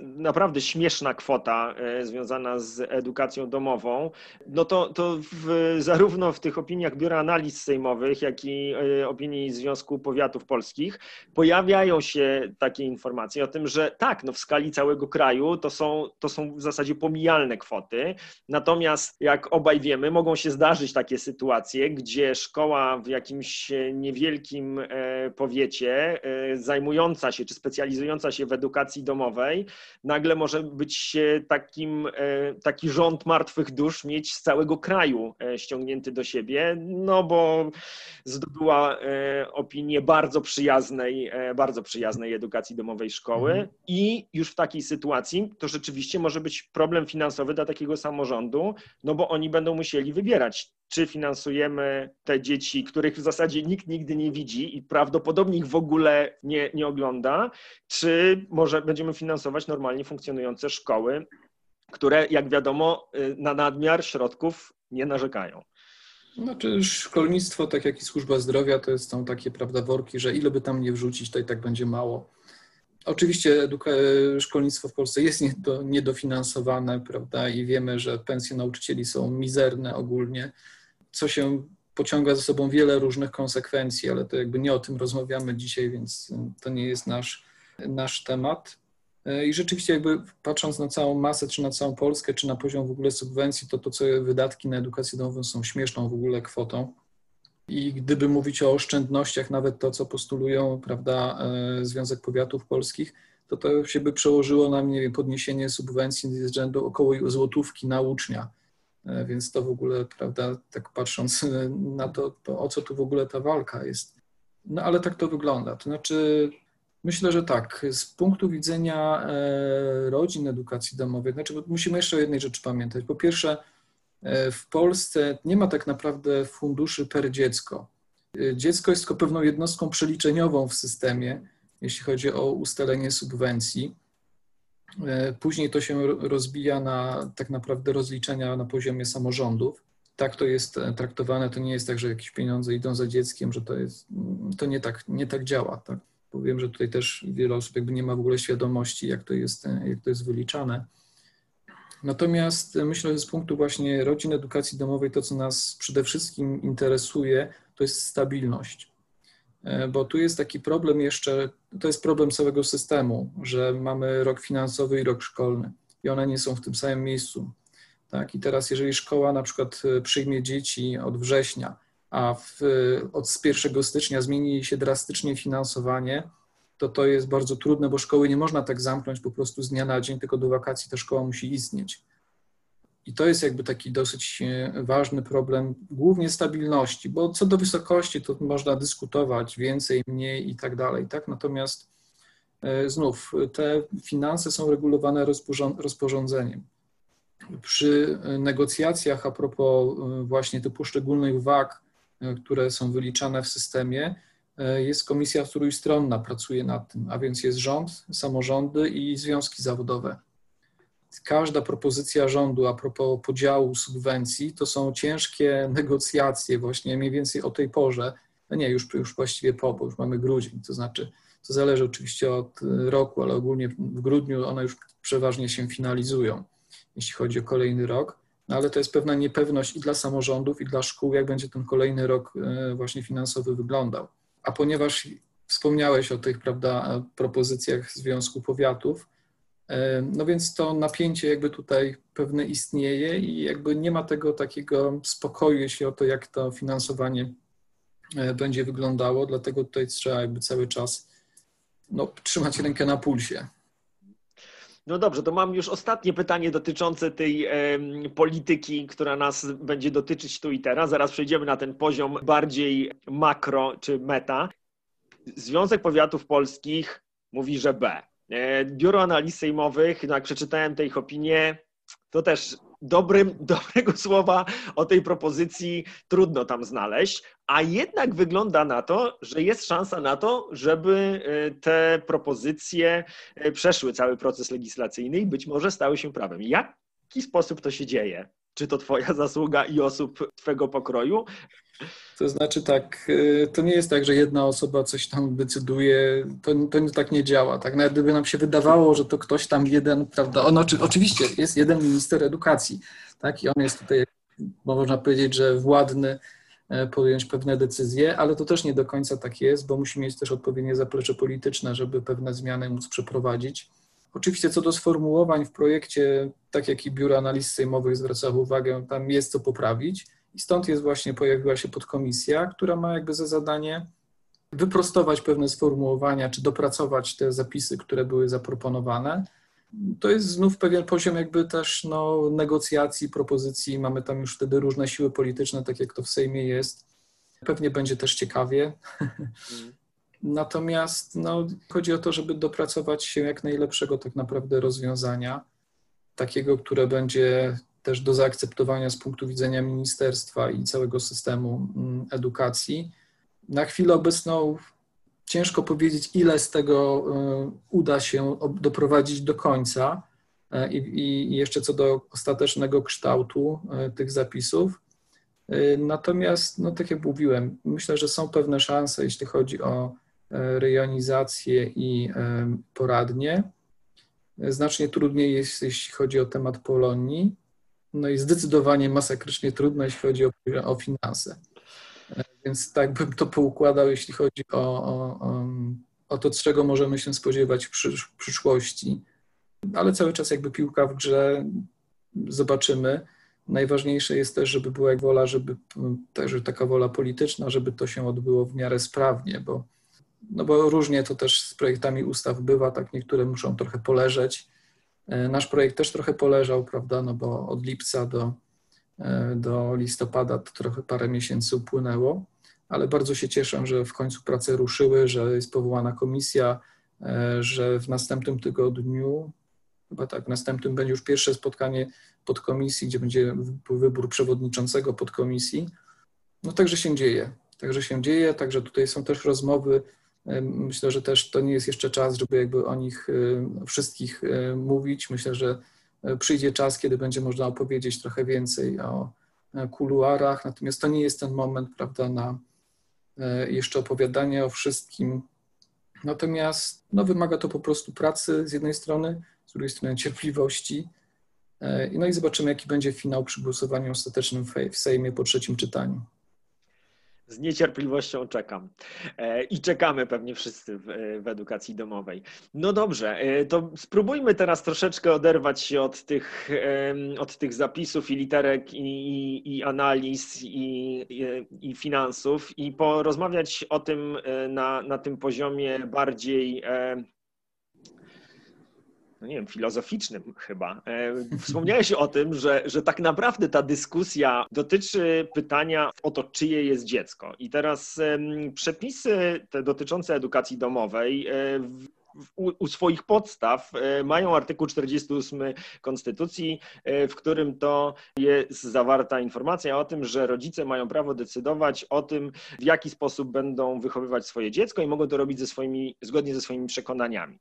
naprawdę śmieszna kwota związana z edukacją domową, no to, to w, zarówno w tych opiniach Biura Analiz Sejmowych, jak i opinii Związku Powiatów Polskich pojawiają się takie informacje o tym, że tak, no w skali całego kraju to są, to są w zasadzie pomijalne kwoty, natomiast jak obaj wiemy, mogą się zdarzyć takie sytuacje, gdzie szkoła w jakimś jakimś e, niewielkim e, powiecie, e, zajmująca się czy specjalizująca się w edukacji domowej, nagle może być takim, taki rząd martwych dusz mieć z całego kraju ściągnięty do siebie, no bo zdobyła opinię bardzo przyjaznej, bardzo przyjaznej edukacji domowej szkoły mhm. i już w takiej sytuacji to rzeczywiście może być problem finansowy dla takiego samorządu, no bo oni będą musieli wybierać, czy finansujemy te dzieci, których w zasadzie nikt nigdy nie widzi i prawdopodobnie ich w ogóle nie, nie ogląda, czy może będziemy finansować normalnie funkcjonujące szkoły, które, jak wiadomo, y, na nadmiar środków nie narzekają. Znaczy szkolnictwo, tak jak i służba zdrowia, to są takie prawda worki, że ile by tam nie wrzucić, to i tak będzie mało. Oczywiście szkolnictwo w Polsce jest niedofinansowane, prawda, i wiemy, że pensje nauczycieli są mizerne ogólnie co się pociąga za sobą wiele różnych konsekwencji, ale to jakby nie o tym rozmawiamy dzisiaj, więc to nie jest nasz, nasz temat. I rzeczywiście jakby patrząc na całą masę, czy na całą Polskę, czy na poziom w ogóle subwencji, to to, co wydatki na edukację domową są śmieszną w ogóle kwotą. I gdyby mówić o oszczędnościach, nawet to, co postulują, prawda, e, Związek Powiatów Polskich, to to się by przełożyło na, nie podniesienie subwencji z rzędu około złotówki na ucznia E, więc to w ogóle, prawda, tak patrząc na to, to, o co tu w ogóle ta walka jest. No ale tak to wygląda. To znaczy, myślę, że tak, z punktu widzenia e, rodzin edukacji domowej, znaczy musimy jeszcze o jednej rzeczy pamiętać. Po pierwsze, e, w Polsce nie ma tak naprawdę funduszy per dziecko. Dziecko jest tylko pewną jednostką przeliczeniową w systemie, jeśli chodzi o ustalenie subwencji. E, później to się rozbija na tak naprawdę rozliczenia na poziomie samorządów. Tak to jest e, traktowane, to nie jest tak, że jakieś pieniądze idą za dzieckiem, że to jest, mm, to nie tak, nie tak działa. Tak? Bo wiem, że tutaj też wiele osób jakby nie ma w ogóle świadomości, jak to jest, e, jak to jest wyliczane. Natomiast myślę, że z punktu właśnie rodzin edukacji domowej to, co nas przede wszystkim interesuje, to jest stabilność. E, bo tu jest taki problem jeszcze, to jest problem całego systemu, że mamy rok finansowy i rok szkolny i one nie są w tym samym miejscu. Tak? I teraz, jeżeli szkoła na przykład e, przyjmie dzieci od września, a w, od 1 stycznia zmieni się drastycznie finansowanie, to to jest bardzo trudne, bo szkoły nie można tak zamknąć po prostu z dnia na dzień, tylko do wakacji ta szkoła musi istnieć. I to jest jakby taki dosyć e, ważny problem, głównie stabilności, bo co do wysokości to można dyskutować więcej, mniej i tak dalej, tak? Natomiast e, znów te finanse są regulowane rozporządzeniem. Przy negocjacjach a propos e, właśnie tych poszczególnych wag, które są wyliczane w systemie, jest komisja trójstronna, pracuje nad tym, a więc jest rząd, samorządy i związki zawodowe każda propozycja rządu a propos podziału subwencji to są ciężkie negocjacje właśnie mniej więcej o tej porze. No nie, już, już właściwie po, bo już mamy grudzień, to znaczy to zależy oczywiście od roku, ale ogólnie w grudniu one już przeważnie się finalizują, jeśli chodzi o kolejny rok. No ale to jest pewna niepewność i dla samorządów, i dla szkół, jak będzie ten kolejny rok e, właśnie finansowy wyglądał. A ponieważ wspomniałeś o tych prawda, propozycjach Związku Powiatów, no więc to napięcie jakby tutaj pewne istnieje i jakby nie ma tego takiego spokoju, jeśli o to, jak to finansowanie e, będzie wyglądało, dlatego tutaj trzeba jakby cały czas no, trzymać rękę na pulsie. No dobrze, to mam już ostatnie pytanie dotyczące tej e, polityki, która nas będzie dotyczyć tu i teraz. Zaraz przejdziemy na ten poziom bardziej makro czy meta. Związek Powiatów Polskich mówi, że B. E, Biuro Analiz Sejmowych, no jak przeczytałem tej opinię, to też dobrym, dobrego słowa o tej propozycji trudno tam znaleźć, a jednak wygląda na to, że jest szansa na to, żeby e, te propozycje e, przeszły cały proces legislacyjny i być może stały się prawem. Jaki sposób to się dzieje? Czy to twoja zasługa i osób twego pokroju? To znaczy tak, y, to nie jest tak, że jedna osoba coś tam decyduje, to, to tak nie działa. Tak nawet gdyby nam się wydawało, że to ktoś tam jeden, prawda, on oczy, oczywiście jest jeden minister edukacji, tak, i on jest tutaj, można powiedzieć, że władny e, podjąć pewne decyzje, ale to też nie do końca tak jest, bo musi mieć też odpowiednie zaplecze polityczne, żeby pewne zmiany móc przeprowadzić. Oczywiście co do sformułowań w projekcie, tak jak i Biuro Analiz Sejmowych zwracało uwagę, tam jest co poprawić i stąd jest właśnie pojawiła się podkomisja, która ma jakby za zadanie wyprostować pewne sformułowania, czy dopracować te zapisy, które były zaproponowane. To jest znów pewien poziom jakby też no, negocjacji, propozycji. Mamy tam już wtedy różne siły polityczne, tak jak to w Sejmie jest. Pewnie będzie też ciekawie. Mm. Natomiast no, chodzi o to, żeby dopracować się jak najlepszego tak naprawdę rozwiązania, takiego, które będzie też do zaakceptowania z punktu widzenia ministerstwa i całego systemu mm, edukacji. Na chwilę obecną ciężko powiedzieć, ile z tego y, uda się doprowadzić do końca y, i, jeszcze co do ostatecznego kształtu y, tych zapisów. Natomiast, no tak jak mówiłem, myślę, że są pewne szanse, jeśli chodzi o rejonizację i poradnie. Znacznie trudniej jest, jeśli chodzi o temat Polonii. No i zdecydowanie masakrycznie trudno, jeśli chodzi o, o finanse. Więc tak bym to poukładał, jeśli chodzi o, o, o, to, czego możemy się spodziewać w, przyszłości. Ale cały czas jakby piłka w grze zobaczymy. Najważniejsze jest też, żeby była wola, żeby też taka wola polityczna, żeby to się odbyło w miarę sprawnie, bo, no bo różnie to też z projektami ustaw bywa, tak niektóre muszą trochę poleżeć, E, nasz projekt też trochę poleżał, prawda, no bo od lipca do, e, do listopada to trochę parę miesięcy upłynęło, ale bardzo się cieszę, że w końcu prace ruszyły, że jest powołana komisja, e, że w następnym tygodniu, chyba tak, w następnym będzie już pierwsze spotkanie podkomisji, gdzie będzie wybór przewodniczącego podkomisji. No także się dzieje, także się dzieje, także tutaj są też rozmowy Myślę, że też to nie jest jeszcze czas, żeby jakby o nich wszystkich mówić. Myślę, że e, przyjdzie czas, kiedy będzie można opowiedzieć trochę więcej o e, kuluarach, natomiast to nie jest ten moment, prawda, na e, jeszcze opowiadanie o wszystkim. Natomiast no, wymaga to po prostu pracy z jednej strony, z drugiej strony cierpliwości. No i zobaczymy, jaki będzie finał przy głosowaniu ostatecznym w Sejmie po trzecim czytaniu. Z niecierpliwością czekam. E, I czekamy pewnie wszyscy w, w, edukacji domowej. No dobrze, e, to spróbujmy teraz troszeczkę oderwać się od tych, od tych zapisów i literek, i, i analiz, i, i, finansów, i porozmawiać o tym e, na, na tym poziomie bardziej no nie wiem, filozoficznym chyba. E, wspomniałeś o tym, że, że tak naprawdę ta dyskusja dotyczy pytania o to, czyje jest dziecko. I teraz przepisy te dotyczące edukacji domowej e, u, u, swoich podstaw e, mają artykuł 48 Konstytucji, w którym to jest zawarta informacja o tym, że rodzice mają prawo decydować o tym, w jaki sposób będą wychowywać swoje dziecko i mogą to robić ze swoimi, zgodnie ze swoimi przekonaniami.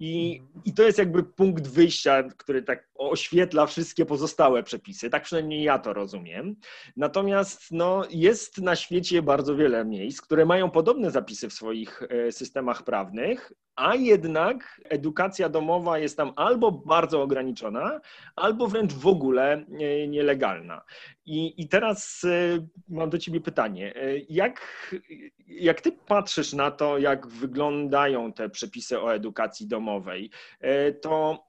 I, mhm. I to jest jakby punkt wyjścia, który tak oświetla wszystkie pozostałe przepisy. Tak przynajmniej ja to rozumiem. Natomiast no, jest na świecie bardzo wiele miejsc, które mają podobne zapisy w swoich e, systemach prawnych, a jednak edukacja domowa jest tam albo bardzo ograniczona, albo wręcz w ogóle e, nielegalna. I, i teraz e, mam do Ciebie pytanie. Jak, jak Ty patrzysz na to, jak wyglądają te przepisy o edukacji domowej, to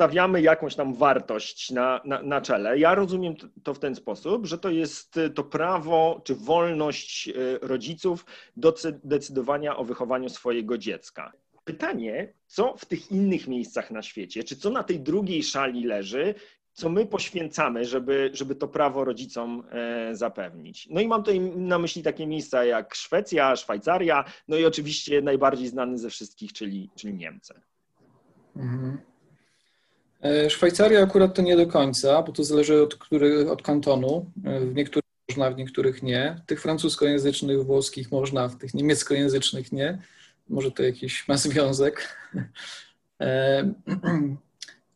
stawiamy jakąś tam wartość na, na, na czele. Ja rozumiem to w ten sposób, że to jest y, to prawo czy wolność y, rodziców do decydowania o wychowaniu swojego dziecka. Pytanie, co w tych innych miejscach na świecie, czy co na tej drugiej szali leży, co my poświęcamy, żeby, żeby to prawo rodzicom e, zapewnić. No i mam tutaj na myśli takie miejsca jak Szwecja, Szwajcaria, no i oczywiście najbardziej znany ze wszystkich, czyli, czyli Niemcy. Mhm. E, Szwajcaria akurat to nie do końca, bo to zależy od, który, od kantonu. E, w niektórych można, w niektórych nie. W tych francuskojęzycznych, włoskich można, w tych niemieckojęzycznych nie. Może to jakiś ma związek.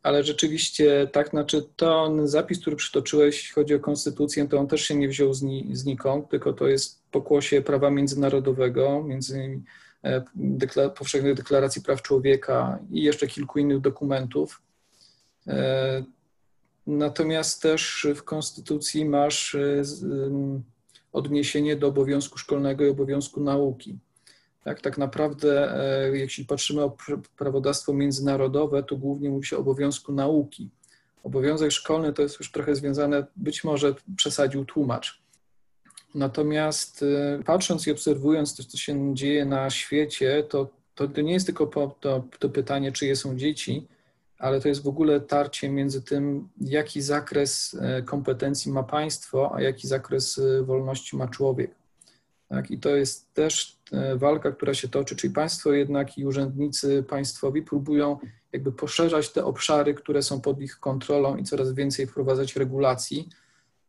Ale rzeczywiście tak, znaczy ten zapis, który przytoczyłeś, jeśli chodzi o konstytucję, to on też się nie wziął znikąd, tylko to jest pokłosie prawa międzynarodowego, między innymi e, Powszechnej Deklaracji Praw Człowieka i jeszcze kilku innych dokumentów. E, natomiast też w Konstytucji masz e, odniesienie do obowiązku szkolnego i obowiązku nauki. Tak, tak naprawdę, e, jeśli patrzymy o prawodawstwo międzynarodowe, to głównie mówi się o obowiązku nauki. Obowiązek szkolny to jest już trochę związane, być może przesadził tłumacz. Natomiast e, patrząc i obserwując to, co się dzieje na świecie, to, to, to nie jest tylko po, to, to pytanie, czyje są dzieci, ale to jest w ogóle tarcie między tym, jaki zakres e, kompetencji ma państwo, a jaki zakres wolności ma człowiek. Tak? I to jest też e, walka, która się toczy, czyli państwo jednak i urzędnicy państwowi próbują jakby poszerzać te obszary, które są pod ich kontrolą i coraz więcej wprowadzać regulacji.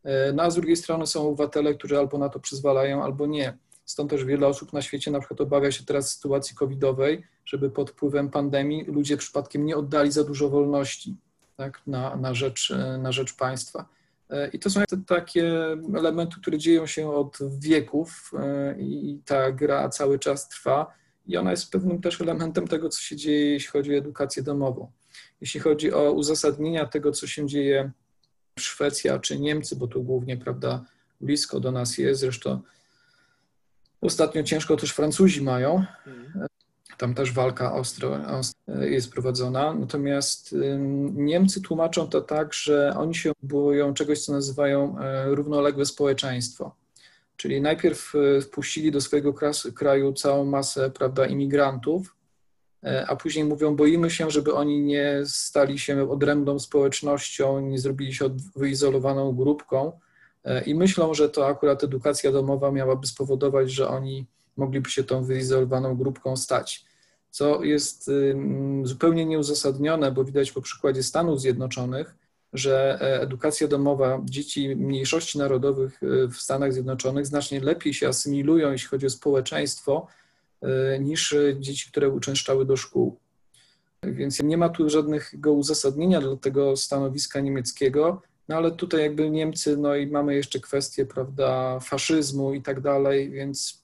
E, no a z drugiej strony są obywatele, którzy albo na to przyzwalają, albo nie. Stąd też wiele osób na świecie na przykład obawia się teraz sytuacji covidowej, żeby pod wpływem pandemii ludzie przypadkiem nie oddali za dużo wolności tak, na, na, rzecz, e, na rzecz państwa. E, I to są takie elementy, które dzieją się od wieków e, i ta gra cały czas trwa i ona jest pewnym też elementem tego, co się dzieje, jeśli chodzi o edukację domową. Jeśli chodzi o uzasadnienia tego, co się dzieje w Szwecji czy Niemcy, bo tu głównie, prawda, blisko do nas jest, zresztą ostatnio ciężko też Francuzi mają, mhm. Tam też walka ostro, ostro jest prowadzona. Natomiast Niemcy tłumaczą to tak, że oni się boją czegoś, co nazywają e, równoległe społeczeństwo. Czyli najpierw e, wpuścili do swojego kraju całą masę prawda, imigrantów, e, a później mówią, boimy się, żeby oni nie stali się odrębną społecznością, nie zrobili się wyizolowaną grupką i myślą, że to akurat edukacja domowa miałaby spowodować, że oni mogliby się tą wyizolowaną grupką stać co jest zupełnie nieuzasadnione, bo widać po przykładzie Stanów Zjednoczonych, że e, edukacja domowa dzieci mniejszości narodowych e, w Stanach Zjednoczonych znacznie lepiej się asymilują, jeśli chodzi o społeczeństwo, e, niż dzieci, które uczęszczały do szkół. Więc nie ma tu żadnego uzasadnienia dla tego stanowiska niemieckiego, no ale tutaj jakby Niemcy, no i mamy jeszcze kwestię, prawda, faszyzmu i tak dalej, więc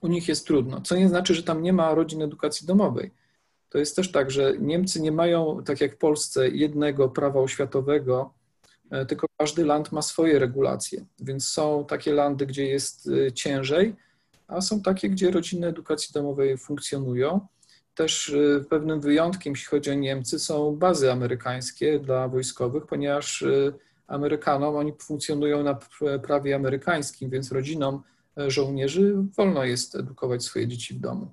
u nich jest trudno, co nie znaczy, że tam nie ma rodzin edukacji domowej. To jest też tak, że Niemcy nie mają, tak jak w Polsce, jednego prawa oświatowego, e, tylko każdy land ma swoje regulacje. Więc są takie landy, gdzie jest e, ciężej, a są takie, gdzie rodziny edukacji domowej funkcjonują. Też e, pewnym wyjątkiem, jeśli chodzi o Niemcy, są bazy amerykańskie dla wojskowych, ponieważ Amerykanom oni funkcjonują na prawie amerykańskim, więc rodzinom żołnierzy wolno jest edukować swoje dzieci w domu.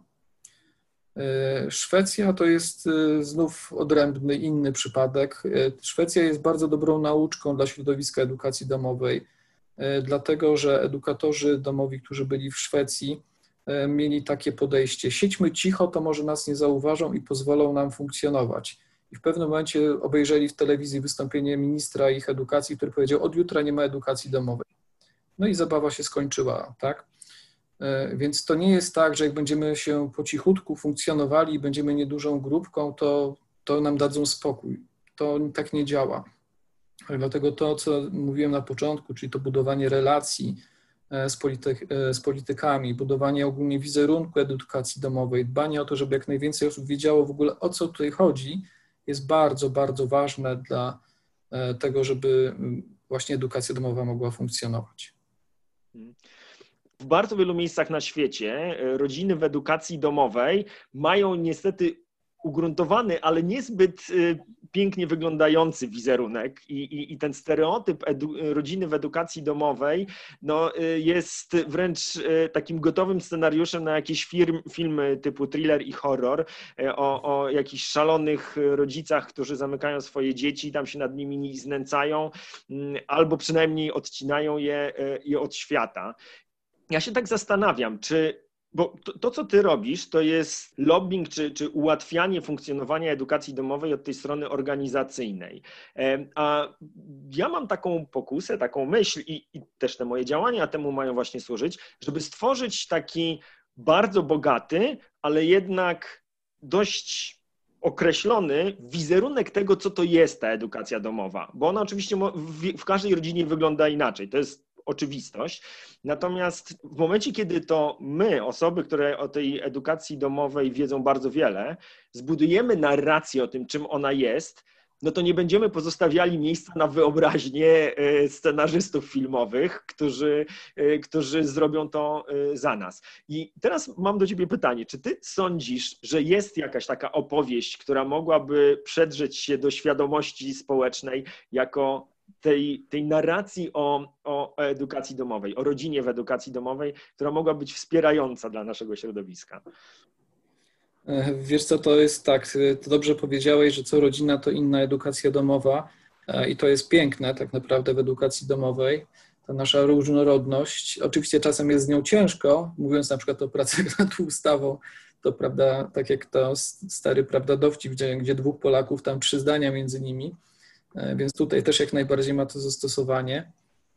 E, Szwecja to jest e, znów odrębny, inny przypadek. E, Szwecja jest bardzo dobrą nauczką dla środowiska edukacji domowej, dlatego że edukatorzy domowi, którzy byli w Szwecji, mieli takie podejście: siedźmy cicho, to może nas nie zauważą i pozwolą nam funkcjonować. I w pewnym momencie obejrzeli w telewizji wystąpienie ministra ich edukacji, który powiedział: Od jutra nie ma edukacji domowej. No i zabawa się skończyła, tak? E, więc to nie jest tak, że jak będziemy się po cichutku funkcjonowali i będziemy niedużą grupką, to, to nam dadzą spokój. To tak nie działa. Dlatego to, co mówiłem na początku, czyli to budowanie relacji e, z, polityk, e, z politykami, budowanie ogólnie wizerunku edukacji domowej, dbanie o to, żeby jak najwięcej osób wiedziało w ogóle o co tutaj chodzi, jest bardzo, bardzo ważne dla tego, żeby właśnie edukacja domowa mogła funkcjonować. W bardzo wielu miejscach na świecie e, rodziny w edukacji domowej mają niestety ugruntowany, ale niezbyt e, pięknie wyglądający wizerunek i, i, i ten stereotyp edu, rodziny w edukacji domowej no, e, jest wręcz takim gotowym scenariuszem na jakieś firm, filmy typu thriller i horror o, o jakichś szalonych rodzicach, którzy zamykają swoje dzieci, tam się nad nimi znęcają mm, albo przynajmniej odcinają je, je od świata. Ja się tak zastanawiam, czy bo to, to, co ty robisz, to jest lobbying czy, czy ułatwianie funkcjonowania edukacji domowej od tej strony organizacyjnej. A ja mam taką pokusę, taką myśl i, i też te moje działania temu mają właśnie służyć, żeby stworzyć taki bardzo bogaty, ale jednak dość określony wizerunek tego, co to jest ta edukacja domowa, bo ona oczywiście w każdej rodzinie wygląda inaczej. To jest oczywistość. Natomiast w momencie, kiedy to my, osoby, które o tej edukacji domowej wiedzą bardzo wiele, zbudujemy narrację o tym, czym ona jest, no to nie będziemy pozostawiali miejsca na wyobraźnię e, scenarzystów filmowych, którzy, e, którzy zrobią to e, za nas. I teraz mam do Ciebie pytanie, czy Ty sądzisz, że jest jakaś taka opowieść, która mogłaby przedrzeć się do świadomości społecznej jako tej, tej narracji o, o edukacji domowej, o rodzinie w edukacji domowej, która mogła być wspierająca dla naszego środowiska? E, wiesz co, to jest tak, e, to dobrze powiedziałeś, że co rodzina to inna edukacja domowa e, i to jest piękne tak naprawdę w edukacji domowej, ta nasza różnorodność. Oczywiście czasem jest z nią ciężko, mówiąc na przykład o pracy nad ustawą, to prawda, tak jak to stary prawda dowcip, gdzie, gdzie dwóch Polaków, tam trzy zdania między nimi, więc tutaj też jak najbardziej ma to zastosowanie.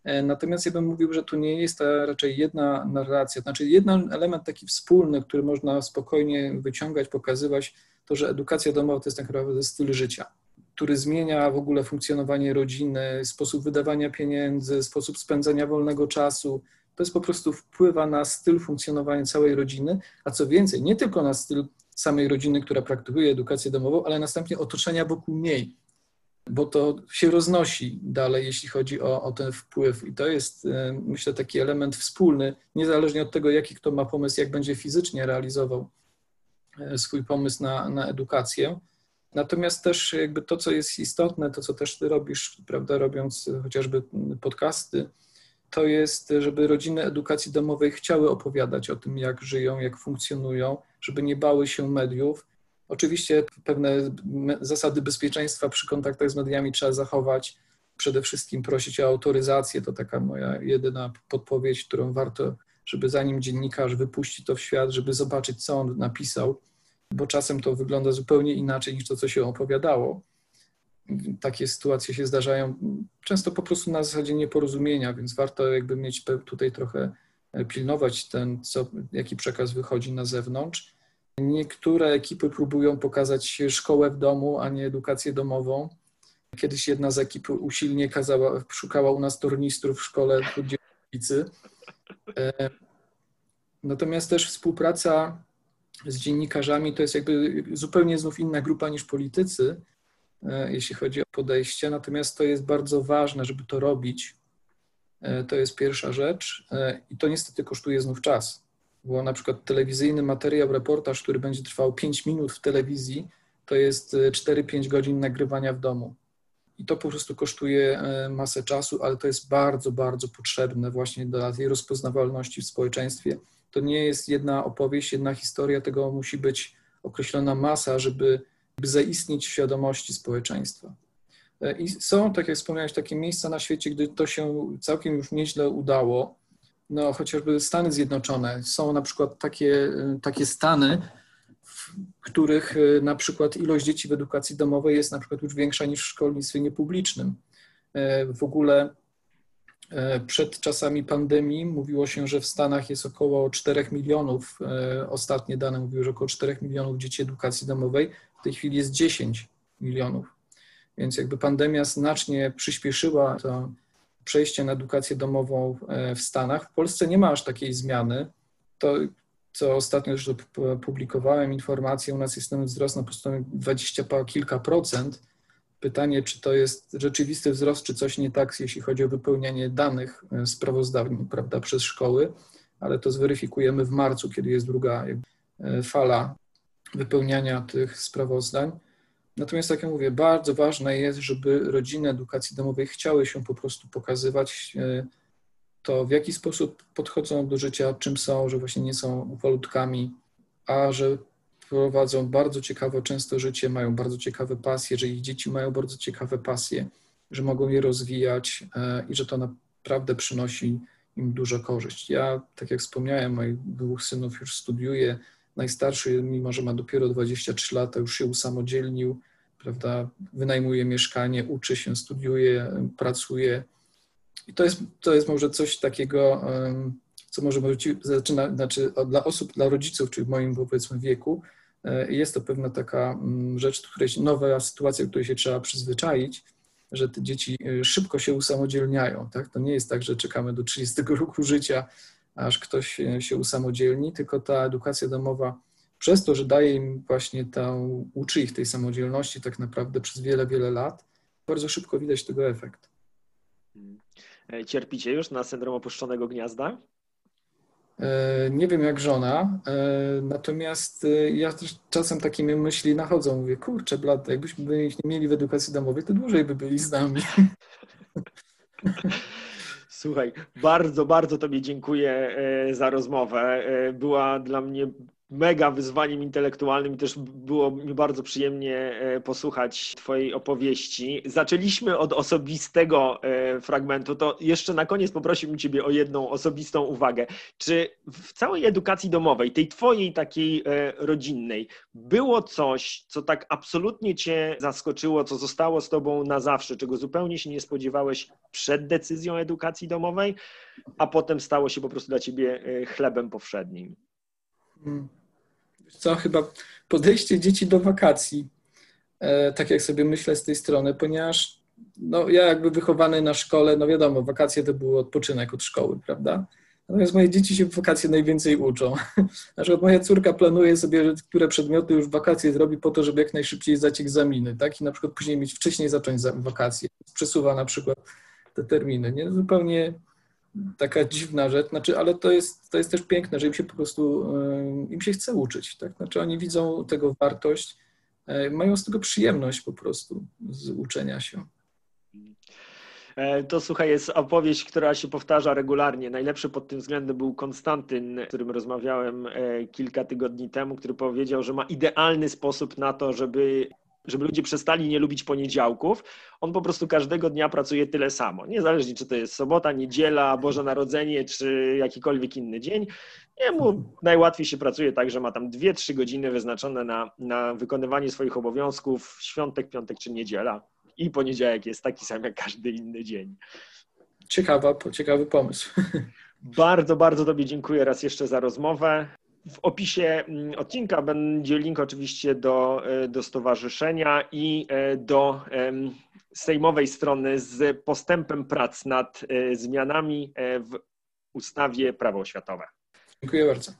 E, natomiast ja bym mówił, że tu nie jest to raczej jedna narracja, znaczy jeden element taki wspólny, który można spokojnie wyciągać, pokazywać, to że edukacja domowa to jest tak naprawdę styl życia, który zmienia w ogóle funkcjonowanie rodziny, sposób wydawania pieniędzy, sposób spędzania wolnego czasu. To jest po prostu wpływa na styl funkcjonowania całej rodziny, a co więcej, nie tylko na styl samej rodziny, która praktykuje edukację domową, ale następnie otoczenia wokół niej bo to się roznosi dalej, jeśli chodzi o, o ten wpływ. I to jest, e, myślę, taki element wspólny, niezależnie od tego, jaki kto ma pomysł, jak będzie fizycznie realizował e, swój pomysł na, na edukację. Natomiast też jakby to, co jest istotne, to co też ty robisz, prawda, robiąc chociażby podcasty, to jest, żeby rodziny edukacji domowej chciały opowiadać o tym, jak żyją, jak funkcjonują, żeby nie bały się mediów, Oczywiście pewne zasady bezpieczeństwa przy kontaktach z mediami trzeba zachować. Przede wszystkim prosić o autoryzację, to taka moja jedyna podpowiedź, którą warto, żeby zanim dziennikarz wypuści to w świat, żeby zobaczyć, co on napisał, bo czasem to wygląda zupełnie inaczej niż to, co się opowiadało. Takie sytuacje się zdarzają często po prostu na zasadzie nieporozumienia, więc warto jakby mieć tutaj trochę pilnować ten, co, jaki przekaz wychodzi na zewnątrz Niektóre ekipy próbują pokazać szkołę w domu, a nie edukację domową. Kiedyś jedna z ekip usilnie kazała, szukała u nas tornistrów w szkole dzielnicy. E, natomiast też współpraca z dziennikarzami to jest jakby zupełnie znów inna grupa niż politycy, e, jeśli chodzi o podejście. Natomiast to jest bardzo ważne, żeby to robić. E, to jest pierwsza rzecz i to niestety kosztuje znów czas bo na przykład telewizyjny materiał, reportaż, który będzie trwał 5 minut w telewizji, to jest 4-5 e, godzin nagrywania w domu. I to po prostu kosztuje e, masę czasu, ale to jest bardzo, bardzo potrzebne właśnie dla tej rozpoznawalności w społeczeństwie. To nie jest jedna opowieść, jedna historia, tego musi być określona masa, żeby, zaistnieć w świadomości społeczeństwa. E, I są, tak jak wspomniałeś, takie miejsca na świecie, gdy to się całkiem już nieźle udało, no, chociażby Stany Zjednoczone. Są na przykład takie, takie stany, w których e, na przykład ilość dzieci w edukacji domowej jest na przykład już większa niż w szkolnictwie niepublicznym. E, w ogóle przed czasami pandemii mówiło się, że w Stanach jest około 4 milionów, ostatnie dane mówiły, że około 4 milionów dzieci edukacji domowej, w tej chwili jest 10 milionów. Więc jakby pandemia znacznie przyspieszyła to przejście na edukację domową e, w Stanach. W Polsce nie ma aż takiej zmiany. To, co ostatnio już publikowałem informację, u nas jest ten wzrost na poziomie 20 kilka procent. Pytanie, czy to jest rzeczywisty wzrost, czy coś nie tak, jeśli chodzi o wypełnianie danych e, sprawozdań prawda, przez szkoły, ale to zweryfikujemy w marcu, kiedy jest druga e, fala wypełniania tych sprawozdań. Natomiast, tak jak mówię, bardzo ważne jest, żeby rodziny edukacji domowej chciały się po prostu pokazywać e, to, w jaki sposób podchodzą do życia, czym są, że właśnie nie są walutkami, a że prowadzą bardzo ciekawe często życie, mają bardzo ciekawe pasje, że ich dzieci mają bardzo ciekawe pasje, że mogą je rozwijać e, i że to naprawdę przynosi im dużo korzyść. Ja, tak jak wspomniałem, moich dwóch synów już studiuje, Najstarszy, mimo że ma dopiero 23 lata, już się usamodzielnił, prawda, wynajmuje mieszkanie, uczy się, studiuje, pracuje. I to jest, to jest może coś takiego, co może być, zaczyna, znaczy dla osób, dla rodziców, czy w moim powiedzmy wieku, Jest to pewna taka mm, rzecz, której, nowa sytuacja, której się trzeba przyzwyczaić, że te dzieci szybko się usamodzielniają. Tak? To nie jest tak, że czekamy do 30 roku życia, aż ktoś się usamodzielni, tylko ta edukacja domowa przez to, że daje im właśnie tę, uczy ich tej samodzielności tak naprawdę przez wiele, wiele lat, bardzo szybko widać tego efekt. E, cierpicie już na syndrom opuszczonego gniazda? E, nie wiem jak żona, e, natomiast ja też czasem takie myśli nachodzą. Mówię, kurczę, blad, jakbyśmy ich nie mieli w edukacji domowej, to dłużej by byli z nami. Słuchaj, bardzo, bardzo Tobie dziękuję za rozmowę. Była dla mnie mega wyzwaniem intelektualnym i też było mi bardzo przyjemnie e, posłuchać Twojej opowieści. Zaczęliśmy od osobistego e, fragmentu, to jeszcze na koniec poprosiłbym Ciebie o jedną osobistą uwagę. Czy w całej edukacji domowej, tej Twojej takiej e, rodzinnej, było coś, co tak absolutnie Cię zaskoczyło, co zostało z Tobą na zawsze, czego zupełnie się nie spodziewałeś przed decyzją edukacji domowej, a potem stało się po prostu dla Ciebie chlebem powszednim? Co, chyba podejście dzieci do wakacji, e, tak jak sobie myślę z tej strony, ponieważ no, ja jakby wychowany na szkole, no wiadomo, wakacje to był odpoczynek od szkoły, prawda? Natomiast moje dzieci się w wakacje najwięcej uczą. Na przykład moja córka planuje sobie, które przedmioty już w wakacje zrobi po to, żeby jak najszybciej zdać egzaminy, tak? I na przykład później mieć wcześniej zacząć wakacje. Przesuwa na przykład te terminy, nie? Zupełnie taka dziwna rzecz, znaczy, ale to jest, to jest też piękne, że im się po prostu, im się chce uczyć, tak? Znaczy oni widzą tego wartość, e, mają z tego przyjemność po prostu z uczenia się. E, to słuchaj, jest opowieść, która się powtarza regularnie. Najlepszy pod tym względem był Konstantyn, z którym rozmawiałem e, kilka tygodni temu, który powiedział, że ma idealny sposób na to, żeby żeby ludzie przestali nie lubić poniedziałków. On po prostu każdego dnia pracuje tyle samo. Niezależnie, czy to jest sobota, niedziela, Boże Narodzenie, czy jakikolwiek inny dzień. Jemu najłatwiej się pracuje tak, że ma tam 2-3 godziny wyznaczone na, na wykonywanie swoich obowiązków, świątek, piątek czy niedziela. I poniedziałek jest taki sam jak każdy inny dzień. Ciekawa, ciekawy pomysł. Bardzo, bardzo Tobie dziękuję raz jeszcze za rozmowę. W opisie mm, odcinka będzie link oczywiście do, e, do stowarzyszenia i e, do sejmowej strony z postępem prac nad e, zmianami w ustawie prawo oświatowe. Dziękuję bardzo.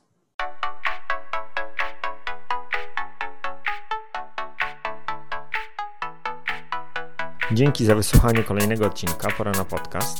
Dzięki za wysłuchanie kolejnego odcinka Pora na podcast.